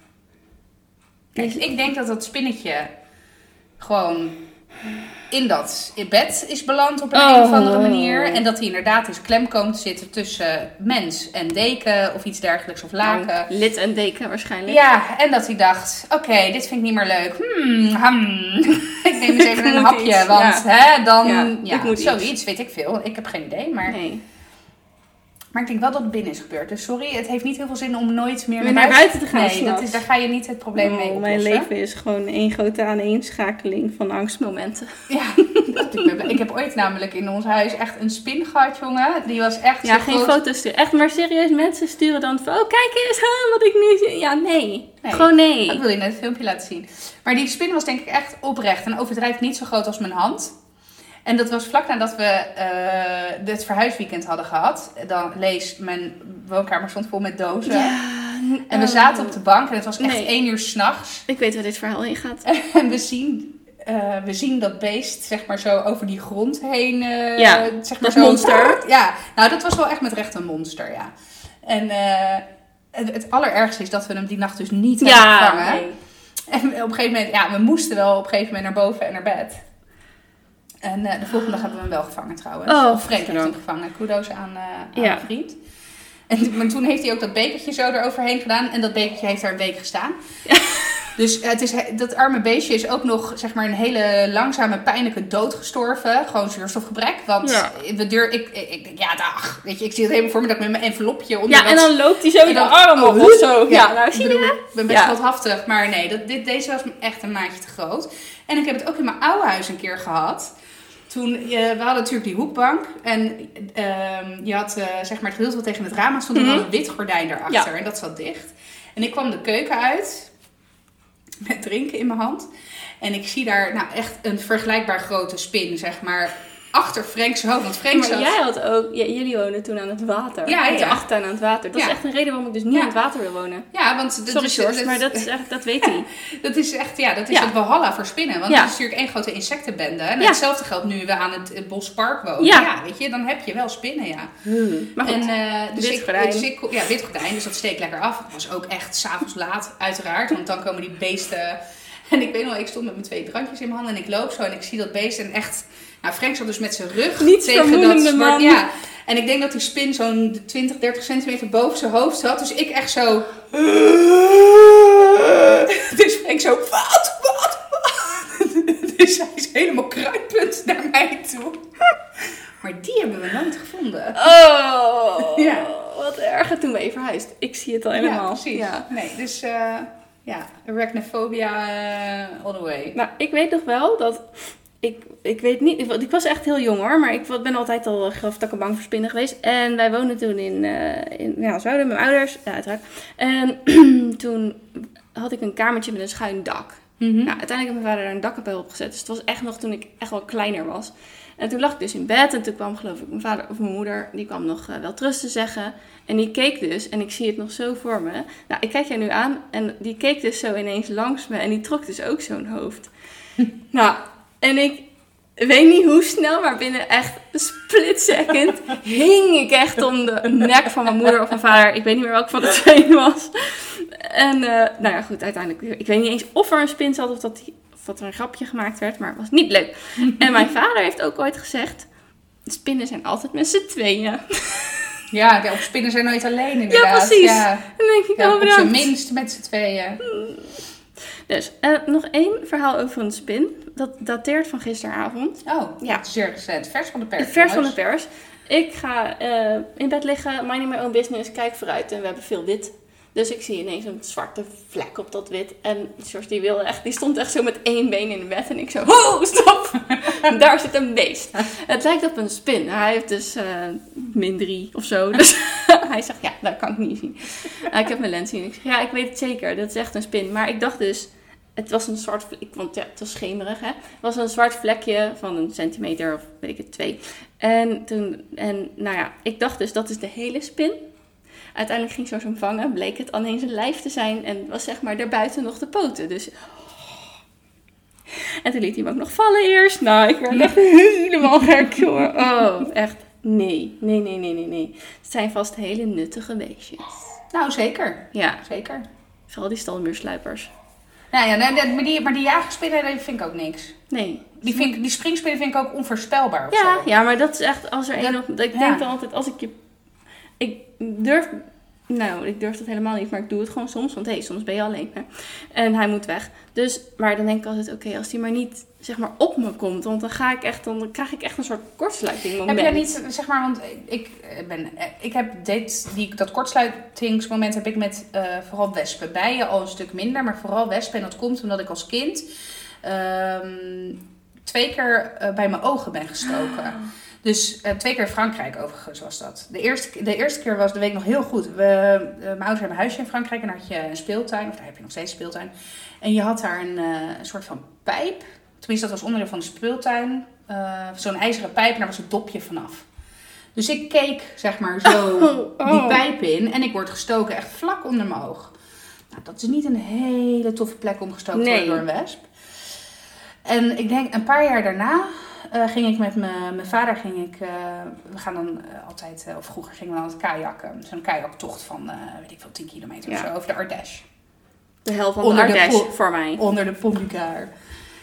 Speaker 1: Kijk, ik denk dat dat spinnetje gewoon in dat bed is beland op een,
Speaker 2: Oh.
Speaker 1: een of andere manier. En dat hij inderdaad is klem komt te zitten tussen mens en deken of iets dergelijks of laken.
Speaker 2: Nou, lid en deken waarschijnlijk.
Speaker 1: Ja, en dat hij dacht, oké, dit vind ik niet meer leuk. Hmm, ham. ik neem eens even een hapje,
Speaker 2: iets,
Speaker 1: want
Speaker 2: ja.
Speaker 1: hè, dan,
Speaker 2: Ja,
Speaker 1: ja,
Speaker 2: ik moet
Speaker 1: zoiets,
Speaker 2: iets.
Speaker 1: weet ik veel. Ik heb geen idee, maar
Speaker 2: Nee.
Speaker 1: Maar ik denk wel dat het binnen is gebeurd. Dus sorry, het heeft niet heel veel zin om nooit meer
Speaker 2: naar buiten te gaan
Speaker 1: Nee, dat is, daar ga je niet het probleem mee
Speaker 2: Oh,
Speaker 1: oplossen.
Speaker 2: mijn leven is gewoon één grote aaneenschakeling van angstmomenten.
Speaker 1: Ja, dat ik, ben blij. ik heb ooit namelijk in ons huis echt een spin gehad, jongen. Die was echt
Speaker 2: Ja, geen
Speaker 1: groot.
Speaker 2: foto's sturen. Echt, maar serieus, mensen sturen dan van... Oh, kijk eens hè, wat ik nu zie. Ja, nee.
Speaker 1: Nee.
Speaker 2: Gewoon nee.
Speaker 1: Ik wil je net het filmpje laten zien. Maar die spin was denk ik echt oprecht en overdrijft niet zo groot als mijn hand. En dat was vlak nadat we eh het verhuisweekend hadden gehad. Dan lees, mijn woonkamer stond vol met dozen.
Speaker 2: Ja,
Speaker 1: En we zaten op de bank en het was echt
Speaker 2: Nee.
Speaker 1: één uur s'nachts.
Speaker 2: Ik weet waar dit verhaal heen gaat.
Speaker 1: En we zien, eh, we zien dat beest zeg maar zo over die grond heen. eh,
Speaker 2: Ja,
Speaker 1: zeg maar
Speaker 2: dat
Speaker 1: zo.
Speaker 2: monster.
Speaker 1: Ja, nou dat was wel echt met recht een monster, ja. En het, het allerergste is dat we hem die nacht dus niet hebben
Speaker 2: Ja,
Speaker 1: gevangen.
Speaker 2: nee.
Speaker 1: En op een gegeven moment, ja, we moesten wel op een gegeven moment naar boven en naar bed. En eh, de volgende dag hebben we hem wel gevangen trouwens.
Speaker 2: Oh,
Speaker 1: of Freek heeft hem gevangen. Kudos aan, eh aan
Speaker 2: Ja.
Speaker 1: mijn vriend. En maar toen heeft hij ook dat bekertje zo eroverheen gedaan. En dat bekertje heeft daar een week gestaan. Dus het is, dat arme beestje is ook nog zeg maar, een hele langzame, pijnlijke dood gestorven. Gewoon zuurstofgebrek. Want
Speaker 2: Ja.
Speaker 1: we deur, ik, ik, denk, ja, dag. Weet je, ik zie het helemaal voor me dat ik met mijn envelopje onder
Speaker 2: Ja, en dan loopt hij zo
Speaker 1: en
Speaker 2: de arm op
Speaker 1: oh,
Speaker 2: of zo. Ja, nou zie je.
Speaker 1: ik ben best
Speaker 2: Ja.
Speaker 1: wat haftig, maar nee, dat, dit, deze was echt een maatje te groot. En ik heb het ook in mijn oude huis een keer gehad. Toen, eh, we hadden natuurlijk die hoekbank. En ehm, je had eh, zeg maar het gedeelte wat tegen het raam stond. En
Speaker 2: Mhm.
Speaker 1: dan een wit gordijn daarachter. En dat zat dicht. En ik kwam de keuken uit. Met drinken in mijn hand. En ik zie daar nou echt een vergelijkbaar grote spin, zeg maar. Achter Frank's hoofd. Want Frank
Speaker 2: Maar jij had ook, ja, jullie wonen toen aan het water.
Speaker 1: Ja,
Speaker 2: de
Speaker 1: ja.
Speaker 2: achtertuin aan het water. Dat is echt een reden waarom ik dus niet
Speaker 1: Ja.
Speaker 2: aan het water wil wonen.
Speaker 1: Ja, want... dat
Speaker 2: Sorry
Speaker 1: is-
Speaker 2: George,
Speaker 1: dat-
Speaker 2: maar dat, is echt, dat weet hij.
Speaker 1: Dat is echt, ja, dat is het walhalla voor spinnen. Want het is natuurlijk één grote insectenbende. En hetzelfde geldt nu we aan het, het Bospark wonen.
Speaker 2: Ja.
Speaker 1: Weet je, dan heb je wel spinnen, ja.
Speaker 2: Maar goed,
Speaker 1: en, eh, dus
Speaker 2: wit gordijn.
Speaker 1: dus ik- ja, wit gordijn, dus dat steekt lekker af. Het was ook echt s'avonds laat, uiteraard. Want dan komen die beesten... En ik weet nog, ik stond met mijn twee drankjes in mijn handen en ik loop zo en ik zie dat beest en echt... Nou, Frank zat dus met zijn rug tegen dat...
Speaker 2: man.
Speaker 1: Ja, en ik denk dat die spin zo'n 20, 30 centimeter boven zijn hoofd zat. Dus ik echt zo... Dus Frank zo, wat, wat, wat? Dus hij is helemaal kruipend naar mij toe. Maar die hebben we nooit gevonden.
Speaker 2: Oh,
Speaker 1: Ja.
Speaker 2: wat erg. En toen ben je verhuisd. Ik zie het al helemaal.
Speaker 1: Ja, precies.
Speaker 2: Ja.
Speaker 1: Nee, dus eh ja, arachnophobia eh, all the way.
Speaker 2: Nou, ik weet nog wel dat... Ik, ik weet niet... Ik, ik was echt heel jong hoor. Maar ik ben altijd al geloof ik bang voor spinnen geweest. En wij woonden toen in, eh in ja, met mijn ouders. Ja, uiteraard. En toen had ik een kamertje met een schuin dak.
Speaker 1: Mhm.
Speaker 2: Nou, uiteindelijk heeft mijn vader daar een dakkapel op gezet. Dus het was echt nog toen ik echt wel kleiner was. En toen lag ik dus in bed. En toen kwam geloof ik mijn vader of mijn moeder. Die kwam nog eh, wel trösten zeggen. En die keek dus. En ik zie het nog zo voor me. Nou, ik kijk jij nu aan. En die keek dus zo ineens langs me. En die trok dus ook zo'n hoofd. nou, en ik weet niet hoe snel. Maar binnen echt een split second. hing ik echt om de nek van mijn moeder of mijn vader. Ik weet niet meer welke van de twee was. En eh, nou ja, goed, uiteindelijk. Ik weet niet eens of er een spin zat of dat, die, of dat er een grapje gemaakt werd, maar het was niet leuk. en mijn vader heeft ook ooit gezegd: spinnen zijn altijd met z'n tweeën.
Speaker 1: Ja, de- spinnen zijn nooit alleen inderdaad.
Speaker 2: precies.
Speaker 1: Ja,
Speaker 2: En dan denk ik,
Speaker 1: ja
Speaker 2: oh
Speaker 1: op zijn minst met z'n tweeën.
Speaker 2: Dus eh, nog één verhaal over een spin. Dat dateert van gisteravond.
Speaker 1: Oh,
Speaker 2: Ja.
Speaker 1: ja. zeer recent. Vers van de pers.
Speaker 2: Vers van de pers. Ik ga eh, in bed liggen, minding my own business, kijk vooruit en we hebben veel wit. Dus ik zie ineens een zwarte vlek op dat wit. En George die, wilde echt, die stond echt zo met één been in de bed. En ik zo, ho, stop! Daar zit een beest. Het lijkt op een spin. Hij heeft dus eh, min drie of zo. Dus hij zegt, ja, dat kan ik niet zien. Nou, ik heb mijn lens zien. Ik zeg, ja, ik weet het zeker. Dat is echt een spin. Maar ik dacht dus, het was een zwart vlek. Want ja, het was schemerig, hè. Het was een zwart vlekje van een centimeter of weet ik het, twee. En toen, en nou ja, ik dacht dus, dat is de hele spin. Uiteindelijk ging George hem vangen, bleek het alleen zijn lijf te zijn en was zeg maar daarbuiten nog de poten. Dus. En toen liet hij hem ook nog vallen eerst. Nou, ik werd echt helemaal gek, jongen. Oh, echt. Nee, nee, nee, nee, nee, nee. Het zijn vast hele nuttige beestjes.
Speaker 1: Nou, zeker.
Speaker 2: Ja,
Speaker 1: Zeker.
Speaker 2: vooral die stalmuursluipers.
Speaker 1: Nou ja, nou, maar die, maar die jagerspinnen, die vind ik ook niks.
Speaker 2: Nee.
Speaker 1: Die, vind ik, die springspinnen vind ik ook onvoorspelbaar of
Speaker 2: Ja,
Speaker 1: zo.
Speaker 2: ja, maar dat is echt als er een op. Ik
Speaker 1: ja.
Speaker 2: denk dan altijd, als ik je. Ik durf Nou, ik durf dat helemaal niet, maar ik doe het gewoon soms. Want hé, hey, soms ben je alleen. Hè? En hij moet weg. Dus, maar dan denk ik altijd, oké, als hij maar niet zeg maar op me komt. Want dan ga ik echt, dan krijg ik echt een soort kortsluiting.
Speaker 1: Heb jij niet, zeg maar, want ik ben, ik heb dit, die, dat kortsluitingsmoment heb ik met uh, vooral wespen. Bijen al een stuk minder, maar vooral wespen. En dat komt omdat ik als kind um, twee keer uh, bij mijn ogen ben gestoken. Ah. Dus uh, twee keer Frankrijk overigens was dat. De eerste, de eerste keer was de week nog heel goed. We, uh, mijn ouders hebben een huisje in Frankrijk en daar had je een speeltuin. Of daar heb je nog steeds een speeltuin. En je had daar een, uh, een soort van pijp. Tenminste, dat was onderdeel van de speeltuin. Zo'n ijzeren pijp en daar was een dopje vanaf. Dus ik keek, zeg maar, zo oh, oh. die pijp in. En ik word gestoken echt vlak onder mijn oog. Nou, dat is niet een hele toffe plek om gestoken te worden door een wesp. En ik denk een paar jaar daarna uh, ging ik met mijn vader, ging ik, uh, we gaan dan uh, altijd, of vroeger gingen we dan het kajakken. Zo'n kajaktocht van, weet ik veel, 10 kilometer ja. of zo, over de Ardèche.
Speaker 2: De helft van onder de Ardèche, voor mij.
Speaker 1: Onder de Pont du Gard.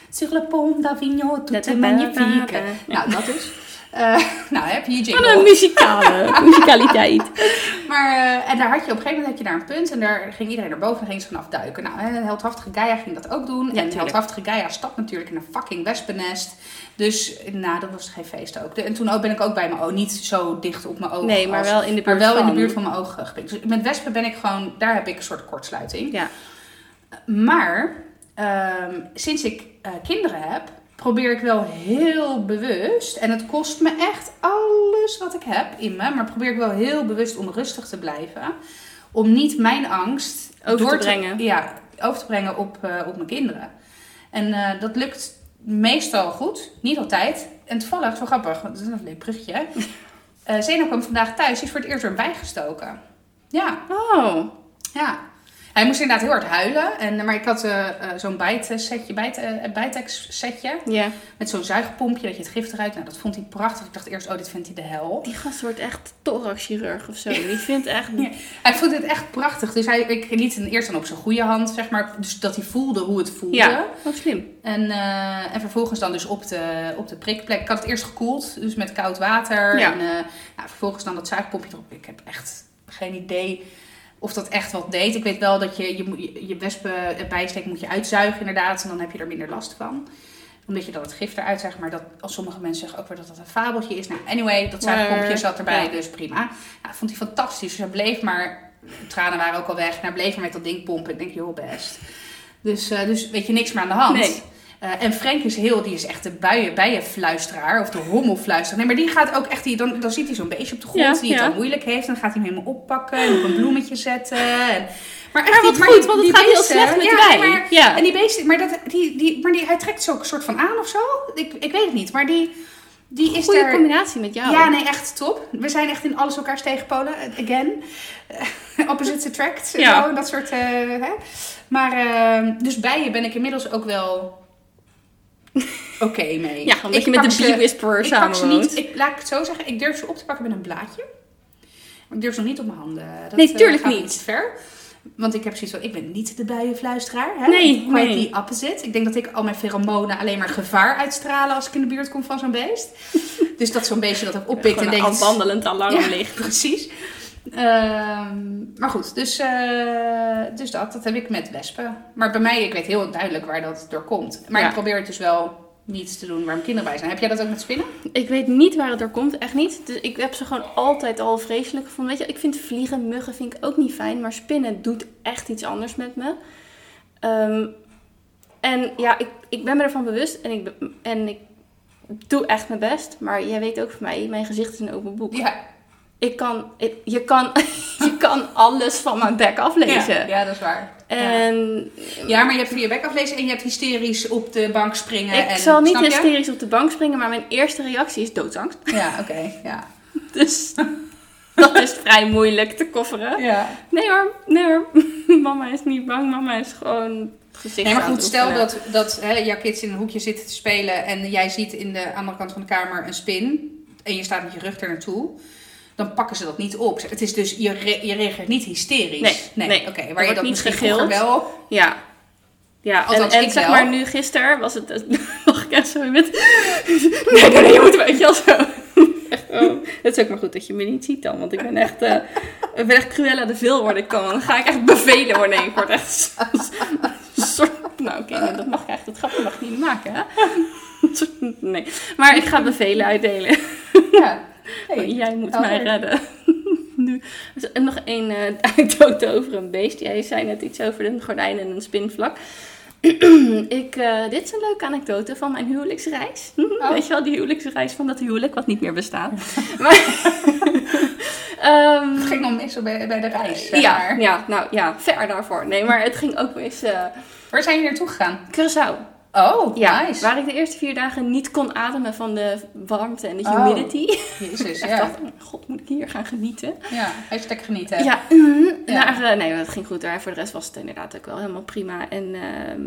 Speaker 1: Sur le pont d'Avignon, tout est magnifique. Nou, dat is. Uh, nou, heb je je.
Speaker 2: Wat een muzikale, muzikaliteit.
Speaker 1: maar, uh, en daar had je op een gegeven moment had je daar een punt en daar ging iedereen naar boven en ging ze vanaf duiken. Nou, een heldhaftige Gaia ging dat ook doen. Ja, en de heldhaftige Gaia stapt natuurlijk in een fucking wespennest. Dus, nou, dat was geen feest ook. en toen ook ben ik ook bij mijn oog, niet zo dicht op mijn ogen.
Speaker 2: Nee, maar wel in de buurt,
Speaker 1: maar wel
Speaker 2: van...
Speaker 1: in de buurt van mijn ogen gepikt. Dus met wespen ben ik gewoon, daar heb ik een soort kortsluiting.
Speaker 2: Ja.
Speaker 1: Maar, um, sinds ik uh, kinderen heb, probeer ik wel heel bewust, en het kost me echt alles wat ik heb in me, maar probeer ik wel heel bewust om rustig te blijven. Om niet mijn angst
Speaker 2: over door te brengen.
Speaker 1: ja, over te brengen op, uh, op mijn kinderen. En uh, dat lukt meestal goed, niet altijd. En toevallig, zo grappig, dat is een leuk bruggetje. Uh, Zeno kwam vandaag thuis, die is voor het eerst weer bijgestoken. Ja.
Speaker 2: Oh.
Speaker 1: Ja. Hij moest inderdaad heel hard huilen. En, maar ik had uh, zo'n bijtsetje, bijt, uh, bijtex setje. Met zo'n zuigpompje dat je het gif eruit. Nou, dat vond hij prachtig. Ik dacht eerst, oh, dit vindt hij de hel.
Speaker 2: Die gast wordt echt thoraxchirurg of zo. Die vindt echt... Ja.
Speaker 1: Hij vond het echt prachtig. Dus hij, ik liet hem eerst dan op zijn goede hand, zeg maar. Dus dat hij voelde hoe het voelde.
Speaker 2: Ja, wat slim.
Speaker 1: En, uh, en vervolgens dan dus op de, op de prikplek. Ik had het eerst gekoeld, dus met koud water.
Speaker 2: Ja.
Speaker 1: En nou, vervolgens dan dat zuigpompje erop. Ik heb echt geen idee of dat echt wat deed. Ik weet wel dat je je, je wespen bijsteek moet je uitzuigen inderdaad. En dan heb je er minder last van. Omdat je dan het gif eruit zegt. Maar dat, als sommige mensen zeggen ook weer dat dat een fabeltje is. Nou, anyway, dat zuigpompje zat erbij. Dus prima. Nou, vond hij fantastisch. Dus hij bleef maar... De tranen waren ook al weg. En hij bleef maar met dat ding pompen. Ik denk, joh, best. Dus, uh, dus weet je, niks meer aan de hand.
Speaker 2: Nee.
Speaker 1: Uh, en Frank is heel, die is echt de buien, bijenfluisteraar of de hommelfluisteraar. Nee, maar die gaat ook echt, die, dan, dan ziet hij zo'n beestje op de grond
Speaker 2: ja,
Speaker 1: die het al moeilijk heeft. Dan gaat hij hem helemaal oppakken en op een bloemetje zetten. En,
Speaker 2: maar, echt, maar wat die, goed, want het gaat heel slecht met
Speaker 1: ja, maar,
Speaker 2: ja.
Speaker 1: En die beesten, maar, dat, die, die, maar die, hij trekt zo een soort van aan of zo. Ik, ik weet het niet, maar die... Die is
Speaker 2: Goeie
Speaker 1: daar...
Speaker 2: combinatie met jou.
Speaker 1: Ja, nee, echt top. We zijn echt in alles elkaars tegenpolen. Again. Opposites attract.
Speaker 2: Ja.
Speaker 1: Zo, dat soort... Uh, hè. Maar, uh, dus bij je ben ik inmiddels ook wel oké okay mee.
Speaker 2: Ja, omdat ik je met de Bee Whisperer samen
Speaker 1: pak ze niet, ik, Laat ik het zo zeggen, ik durf ze op te pakken met een blaadje. Ik durf ze nog niet op mijn handen. Dat,
Speaker 2: nee, tuurlijk
Speaker 1: uh,
Speaker 2: niet.
Speaker 1: Ver. Want ik heb zoiets van, ik ben niet de bijenfluisteraar. Hè?
Speaker 2: Nee,
Speaker 1: Quite
Speaker 2: nee.
Speaker 1: the opposite. Ik denk dat ik al mijn pheromonen alleen maar gevaar uitstralen als ik in de buurt kom van zo'n beest. dus dat zo'n beestje dat ook oppikt
Speaker 2: en
Speaker 1: denkt...
Speaker 2: wandelend alarm
Speaker 1: ja,
Speaker 2: ligt.
Speaker 1: precies. Um, maar goed, dus, uh, dus dat, dat heb ik met wespen. Maar bij mij, ik weet heel duidelijk waar dat door komt. Maar
Speaker 2: Ja.
Speaker 1: ik probeer het dus wel niets te doen waar mijn kinderen bij zijn. Heb jij dat ook met spinnen?
Speaker 2: Ik weet niet waar het door komt, echt niet. Dus ik heb ze gewoon altijd al vreselijk gevonden. Weet je, ik vind vliegen, muggen vind ik ook niet fijn. Maar spinnen doet echt iets anders met me. Ehm, en ja, ik, ik ben me ervan bewust. En ik, en ik doe echt mijn best. Maar jij weet ook van mij, mijn gezicht is een open boek.
Speaker 1: Ja,
Speaker 2: Ik kan, ik- je, kan, je kan alles van mijn bek aflezen.
Speaker 1: ja, ja dat is waar. Ja.
Speaker 2: En
Speaker 1: ja, maar je hebt via je bek aflezen en je hebt hysterisch op de bank springen.
Speaker 2: ik
Speaker 1: en,
Speaker 2: zal niet
Speaker 1: je?
Speaker 2: hysterisch op de bank springen, maar mijn eerste reactie is doodsangst.
Speaker 1: Ja, oké. ja.
Speaker 2: Dus dat is vrij moeilijk te kofferen.
Speaker 1: ja.
Speaker 2: Nee hoor, nee hoor. Mama is niet bang, mama is gewoon gezicht
Speaker 1: Nee, maar goed, stel dat, dat hè, jouw kids in een hoekje zitten te spelen en jij ziet in de andere kant van de kamer een spin en je staat met je rug er naartoe. Dan pakken ze dat niet op. Het is dus, je, re- je reageert niet hysterisch.
Speaker 2: Nee, nee.
Speaker 1: oké.
Speaker 2: Er
Speaker 1: Waar je dat
Speaker 2: niet gegild.
Speaker 1: wel...
Speaker 2: Ja. Ja, en,
Speaker 1: Althans,
Speaker 2: en
Speaker 1: ik
Speaker 2: zeg
Speaker 1: wel.
Speaker 2: maar nu gisteren was het... Mag ik echt zo met... Nee, nee, nee, je moet een beetje al zo... Echt, oh. Het is ook maar goed dat je me niet ziet dan, want ik ben echt... eh, Ik ben echt Cruella de Vil worden ik kan. Dan ga ik echt bevelen worden. Nee, ik word echt een soort... Nou oké, dat mag ik eigenlijk. Dat grapje mag ik niet maken, hè? Nee. Maar ik ga bevelen uitdelen.
Speaker 1: Ja. Hey.
Speaker 2: Jij moet
Speaker 1: Oh,
Speaker 2: mij redden. Nu. En nog één eh anekdote over een beest. Jij zei net iets over een gordijn en een spinvlak. ik, eh, dit is een leuke anekdote van mijn huwelijksreis. Weet je wel, die huwelijksreis van dat huwelijk wat niet meer bestaat. maar, Ehm,
Speaker 1: Het ging nog mis bij, bij de reis. zeg
Speaker 2: ja,
Speaker 1: maar.
Speaker 2: ja, nou ja, ver daarvoor. Nee, maar het ging ook mis. eh
Speaker 1: Waar zijn jullie naartoe gegaan?
Speaker 2: Curaçao.
Speaker 1: Oh,
Speaker 2: Ja,
Speaker 1: nice.
Speaker 2: waar ik de eerste vier dagen niet kon ademen van de warmte en de
Speaker 1: Oh.
Speaker 2: humidity.
Speaker 1: Jezus,
Speaker 2: Ik
Speaker 1: ja.
Speaker 2: dacht, oh, god, moet ik hier gaan genieten?
Speaker 1: Ja, hashtag genieten.
Speaker 2: Ja, mm,
Speaker 1: Ja.
Speaker 2: Eh, nee, dat ging goed. Daar. Voor de rest was het inderdaad ook wel helemaal prima. En, ehm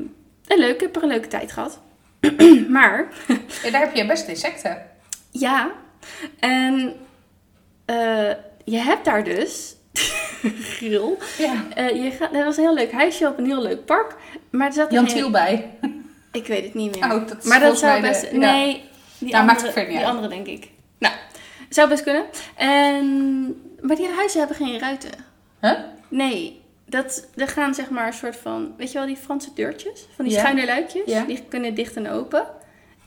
Speaker 2: en leuk, ik heb er een leuke tijd gehad. maar,
Speaker 1: Ja, daar heb je best insecten.
Speaker 2: ja. En eh, je hebt daar dus... Gril.
Speaker 1: Ja.
Speaker 2: Eh, je gaat, dat was een heel leuk huisje op een heel leuk park. Maar er zat
Speaker 1: Jan Tiel bij.
Speaker 2: Ik weet het niet meer.
Speaker 1: Oh, dat is
Speaker 2: maar dat zou best...
Speaker 1: de- ja.
Speaker 2: nee, die,
Speaker 1: Nou, maakt
Speaker 2: andere,
Speaker 1: het
Speaker 2: die andere denk ik. Nou, zou best kunnen. En, maar die huizen hebben geen ruiten.
Speaker 1: Huh?
Speaker 2: Nee, dat, er gaan zeg maar een soort van... Weet je wel, die Franse deurtjes? Van die
Speaker 1: Ja.
Speaker 2: schuine luikjes? Die kunnen dicht en open.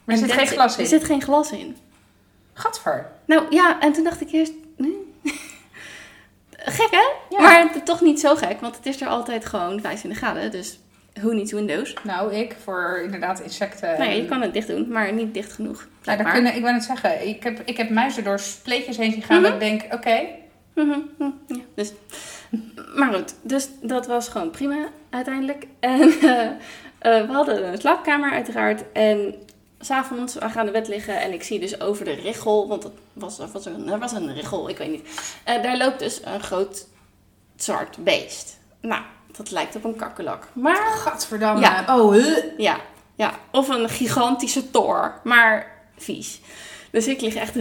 Speaker 1: Maar er zit geen glas in.
Speaker 2: Er zit geen glas in.
Speaker 1: Gadver.
Speaker 2: Nou ja, en toen dacht ik eerst... nee. gek hè?
Speaker 1: Ja.
Speaker 2: Maar toch niet zo gek, want het is er altijd gewoon 25 graden. Dus who needs windows?
Speaker 1: Nou, ik voor inderdaad insecten.
Speaker 2: Ja, je kan het dicht doen, maar niet dicht genoeg.
Speaker 1: Nou, daar kunnen, ik wou net zeggen, ik heb, ik heb muizen door spleetjes heen zien gaan. Dat ik denk, oké,
Speaker 2: Mhm, mhm, ja, dus. Maar goed, dus dat was gewoon prima uiteindelijk. En eh, eh, we hadden een slaapkamer uiteraard. En s'avonds, we gaan in bed liggen en ik zie dus over de richel, want het was, was een, was een richel, ik weet niet. Eh, daar loopt dus een groot zwart beest. Nou, dat lijkt op een kakkelak. Maar
Speaker 1: gadverdamme.
Speaker 2: Ja.
Speaker 1: Oh, huh.
Speaker 2: ja, ja, of een gigantische tor, maar vies. Dus ik lig echt...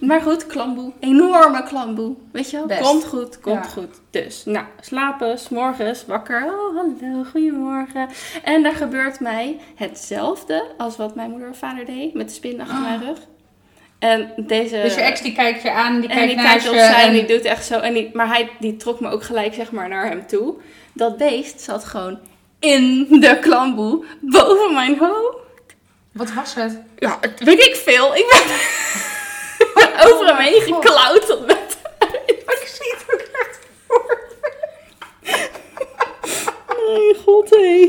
Speaker 2: Maar goed, klamboe. Enorme klamboe. Weet je wel?
Speaker 1: Best.
Speaker 2: Komt goed, komt
Speaker 1: Ja.
Speaker 2: goed. Dus, nou, slapen, s'morgens, wakker. Oh, hallo, goedemorgen. En daar gebeurt mij hetzelfde als wat mijn moeder en vader deed met de spin achter mijn rug. En deze...
Speaker 1: Dus je ex die kijkt je aan, die
Speaker 2: en
Speaker 1: kijkt
Speaker 2: die
Speaker 1: naar
Speaker 2: kijkt
Speaker 1: je.
Speaker 2: opzij en
Speaker 1: en-
Speaker 2: die doet echt zo. En die, maar hij die trok me ook gelijk zeg maar naar hem toe. Dat beest zat gewoon in de klamboe boven mijn hoofd.
Speaker 1: Wat was het?
Speaker 2: Ja, het weet ik veel. Ik ben over hem heen
Speaker 1: God.
Speaker 2: geklauterd met
Speaker 1: Ik zie het ook echt voor
Speaker 2: Oh god, hé.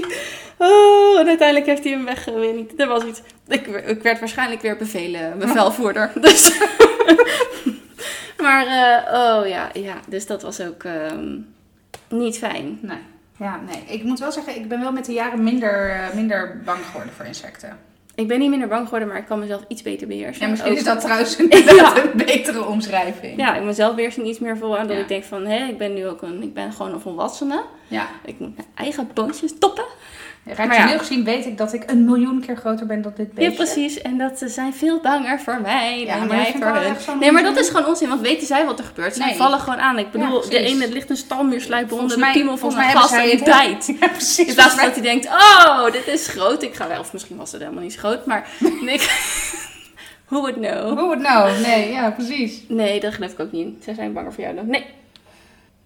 Speaker 2: Oh, en uiteindelijk heeft hij hem weggewind. Er was iets. Ik, ik werd waarschijnlijk weer bevelen, bevelvoerder. Dus. maar, eh, oh ja, ja, dus dat was ook ehm, niet fijn.
Speaker 1: Nee. Ja, nee. Ik moet wel zeggen, ik ben wel met de jaren minder, eh, minder bang geworden voor insecten.
Speaker 2: Ik ben niet minder bang geworden, maar ik kan mezelf iets beter beheersen.
Speaker 1: Ja, misschien
Speaker 2: Ook-
Speaker 1: is dat trouwens inderdaad
Speaker 2: Ja.
Speaker 1: een betere omschrijving.
Speaker 2: Ja, ik mezelf beheersen iets meer voor aan dat
Speaker 1: Ja.
Speaker 2: ik denk van, hé, ik ben nu ook een, ik ben gewoon een volwassene.
Speaker 1: ja.
Speaker 2: Ik moet mijn eigen boontjes toppen.
Speaker 1: Rationeel
Speaker 2: ja.
Speaker 1: gezien weet ik dat ik een miljoen keer groter ben dan dit beestje.
Speaker 2: Ja, precies. En dat ze zijn veel banger voor mij
Speaker 1: Ja,
Speaker 2: dan jij voor hun. Nee, maar dat is gewoon onzin, want weten zij wat er gebeurt? Zij
Speaker 1: Nee.
Speaker 2: vallen gewoon aan. Ik bedoel,
Speaker 1: Ja,
Speaker 2: de ene ligt een stalmuur slijpen
Speaker 1: Volgens
Speaker 2: onder de piemel van een gast en die bijt.
Speaker 1: Ja, precies.
Speaker 2: In plaats van dat hij denkt, oh, dit is groot. Ik ga wel, of misschien was het helemaal niet zo groot, maar ik... Who would know?
Speaker 1: Hoe het nou? Nee, ja, precies.
Speaker 2: Nee, dat geloof ik ook niet. Zij zijn banger voor jou dan. Nee.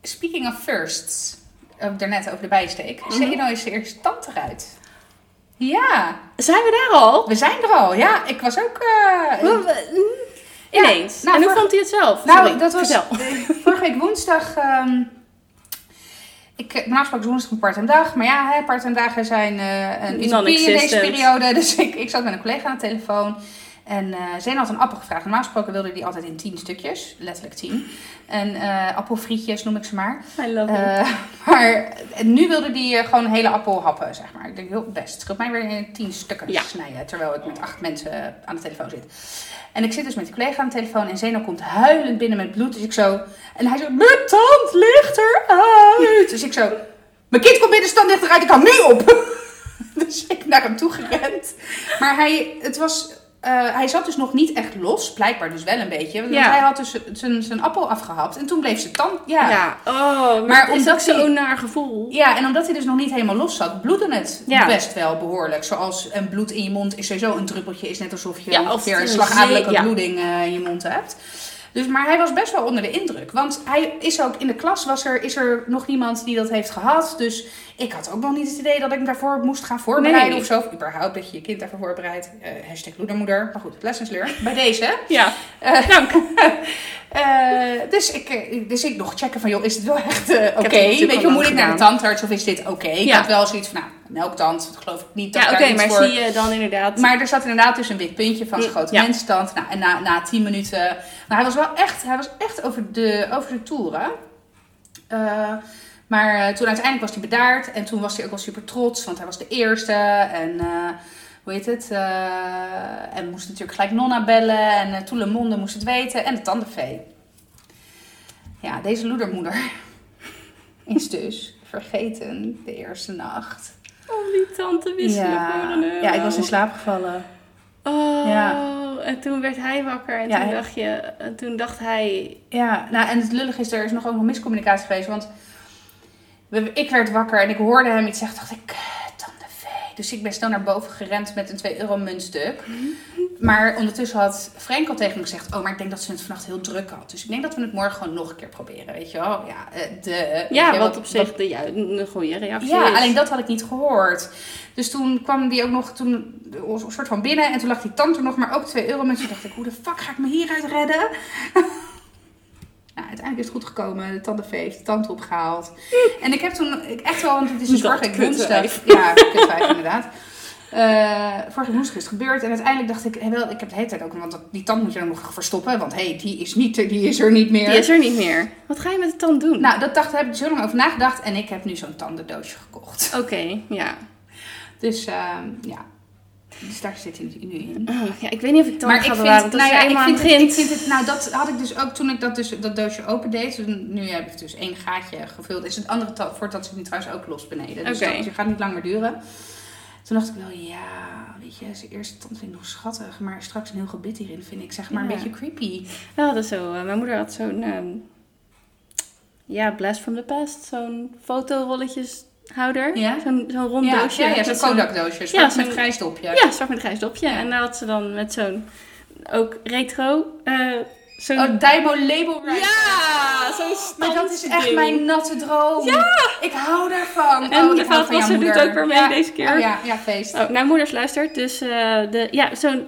Speaker 1: Speaking of firsts, ook daarnet over de bijsteek.
Speaker 2: Mhm.
Speaker 1: Zeno is de eerste tand eruit. Ja,
Speaker 2: Zijn we daar al?
Speaker 1: we zijn er al. Ja, ik was ook... eh,
Speaker 2: We- we- Ineens.
Speaker 1: nou,
Speaker 2: en hoe vond hij het zelf?
Speaker 1: Nou,
Speaker 2: Sorry,
Speaker 1: dat was vorige week woensdag. ehm ik, normaal gesproken is woensdag een part-time dag. Maar ja, hè, part-time dagen zijn eh een utopie in deze periode. Dus ik, ik zat met een collega aan de telefoon. En eh Zena had een appel gevraagd. Normaal gesproken wilde hij altijd in tien stukjes. Letterlijk tien. En eh, appelfrietjes noem ik ze maar.
Speaker 2: I love it.
Speaker 1: Eh, maar nu wilde hij eh, gewoon een hele appel happen, zeg maar. Ik denk, heel best. Scheelt mij weer in tien stukken
Speaker 2: Ja.
Speaker 1: snijden. Terwijl ik met acht mensen aan de telefoon zit. En ik zit dus met die collega aan de telefoon. En Zeno komt huilend binnen met bloed. Dus ik zo... En hij zo... Mijn tand ligt eruit. Dus ik zo... Mijn kind komt binnen, stand ligt eruit. Ik hou nu op. dus ik naar hem toe gerend. Maar hij... Het was... eh, hij zat dus nog niet echt los. Blijkbaar dus wel een beetje. Want
Speaker 2: Ja.
Speaker 1: hij had dus zijn- appel afgehapt. En toen bleef zijn tand... Ja.
Speaker 2: Ja, oh, maar, is
Speaker 1: omdat
Speaker 2: dat zo'n naar gevoel?
Speaker 1: Ja, en omdat hij dus nog niet helemaal los zat, bloedde het
Speaker 2: Ja.
Speaker 1: best wel behoorlijk. Zoals een bloed in je mond is sowieso een druppeltje. Is net alsof je ongeveer een slagadelijke bloeding eh, in je mond hebt. Dus, maar hij was best wel onder de indruk. Want hij is ook in de klas was er, is er nog niemand die dat heeft gehad. Dus ik had ook nog niet het idee dat ik me daarvoor moest gaan voorbereiden
Speaker 2: Nee.
Speaker 1: of zo. Of überhaupt dat je je kind daarvoor voorbereidt. Eh hashtag moedermoeder. Maar goed, lessons learned. Bij deze.
Speaker 2: Ja,
Speaker 1: Eh,
Speaker 2: dank.
Speaker 1: eh, dus, ik, eh, dus ik nog checken van, joh, is het wel echt eh, oké?
Speaker 2: natuurlijk
Speaker 1: Weet je, moet ik naar de tandarts of is dit oké? Ik
Speaker 2: Ja.
Speaker 1: had wel zoiets van, nou, dat geloof ik niet. Dat
Speaker 2: Ja, oké, maar
Speaker 1: voor...
Speaker 2: zie je dan inderdaad...
Speaker 1: Maar er zat inderdaad dus een wit puntje van zijn grote
Speaker 2: Ja.
Speaker 1: menstand. Nou, en na, na tien minuten... Maar hij was wel echt, hij was echt over, de, over de toeren. Eh, maar toen uiteindelijk was hij bedaard. En toen was hij ook wel super trots. Want hij was de eerste. En hoe heet het? eh, en moest natuurlijk gelijk Nonna bellen. En uh, Toele Monde moest het weten. En de tandenvee. Ja, deze loedermoeder is dus vergeten de eerste nacht.
Speaker 2: Oh, die tante wisselen voor een euro.
Speaker 1: ja, ik was in slaap gevallen.
Speaker 2: Oh,
Speaker 1: Ja.
Speaker 2: en toen werd hij wakker en
Speaker 1: Ja,
Speaker 2: toen, dacht je, en toen dacht hij...
Speaker 1: Ja, nou en het lullig is, er is nog ook nog miscommunicatie geweest. Want ik werd wakker en ik hoorde hem iets zeggen. dacht ik, "Eh, tandenvee. Dus ik ben snel naar boven gerend met een 2 euro muntstuk. Maar ondertussen had Frank al tegen me gezegd... Oh, maar ik denk dat ze het vannacht heel druk had. Dus ik denk dat we het morgen gewoon nog een keer proberen. Weet je wel? Ja, eh, de, weet
Speaker 2: Ja, wat op zich de, ja, een goede reactie
Speaker 1: Ja,
Speaker 2: is.
Speaker 1: alleen dat had ik niet gehoord. Dus toen kwam die ook nog toen, een soort van binnen. En toen lag die tand er nog, maar ook 2 euro munten. Toen dacht ik, hoe de fuck ga ik me hieruit redden? Nou, uiteindelijk is het goed gekomen. De tandenvee heeft de tand opgehaald. En ik heb toen ik echt wel, want het is
Speaker 2: Dat
Speaker 1: vorige woensdag. Ja, kutwijf inderdaad. Eh vorige woensdag is het gebeurd. En uiteindelijk dacht ik, wel, ik heb de hele tijd ook, want die tand moet je dan nog verstoppen. Want hé, hey, die, is niet, die is er niet meer.
Speaker 2: Die is er niet meer. Wat ga je met de tand doen?
Speaker 1: Nou, dat dacht, daar heb ik zo lang over nagedacht. En ik heb nu zo'n tandendoosje gekocht.
Speaker 2: Oké, ja.
Speaker 1: Dus ehm, ja, dus daar zit hij nu in.
Speaker 2: Oh, ja. Ik weet niet of ik
Speaker 1: Maar
Speaker 2: ga
Speaker 1: ik
Speaker 2: bewaren,
Speaker 1: vind, nou
Speaker 2: je
Speaker 1: ja, ik
Speaker 2: eenmaal
Speaker 1: vind, het, ik vind het, nou dat had ik dus ook toen ik dat, dus, dat doosje opendeed. Dus nu heb ik dus één gaatje gevuld. Is het andere voordat zit nu trouwens ook los beneden. Dus dat het gaat niet lang meer duren. Toen dacht ik wel, ja, weet je, zijn eerste tand vind ik nog schattig. Maar straks een heel gebit hierin vind ik zeg maar
Speaker 2: Ja.
Speaker 1: een beetje creepy.
Speaker 2: Ja, dat is zo. eh, mijn moeder had zo'n... ehm, ja, Blast from the Past. Zo'n fotorolletjeshouder.
Speaker 1: Ja?
Speaker 2: Zo'n zo'n rond
Speaker 1: Ja,
Speaker 2: doosje.
Speaker 1: ja, ja zo'n Kodak doosje.
Speaker 2: Ja,
Speaker 1: Zwart met grijs dopje.
Speaker 2: Ja, zwart met grijs dopje. En daar had ze dan met zo'n... Ook retro... eh zo'n...
Speaker 1: Oh, Dymo Label
Speaker 2: ja, zo'n
Speaker 1: Maar dat is echt mijn natte droom. Ja! Ik hou daarvan.
Speaker 2: En
Speaker 1: oh,
Speaker 2: de vaatwasser doet ook weer mee
Speaker 1: Ja.
Speaker 2: deze keer.
Speaker 1: Oh ja, ja, feest.
Speaker 2: Oh, nou, moeders luistert. Dus eh, de, ja, zo'n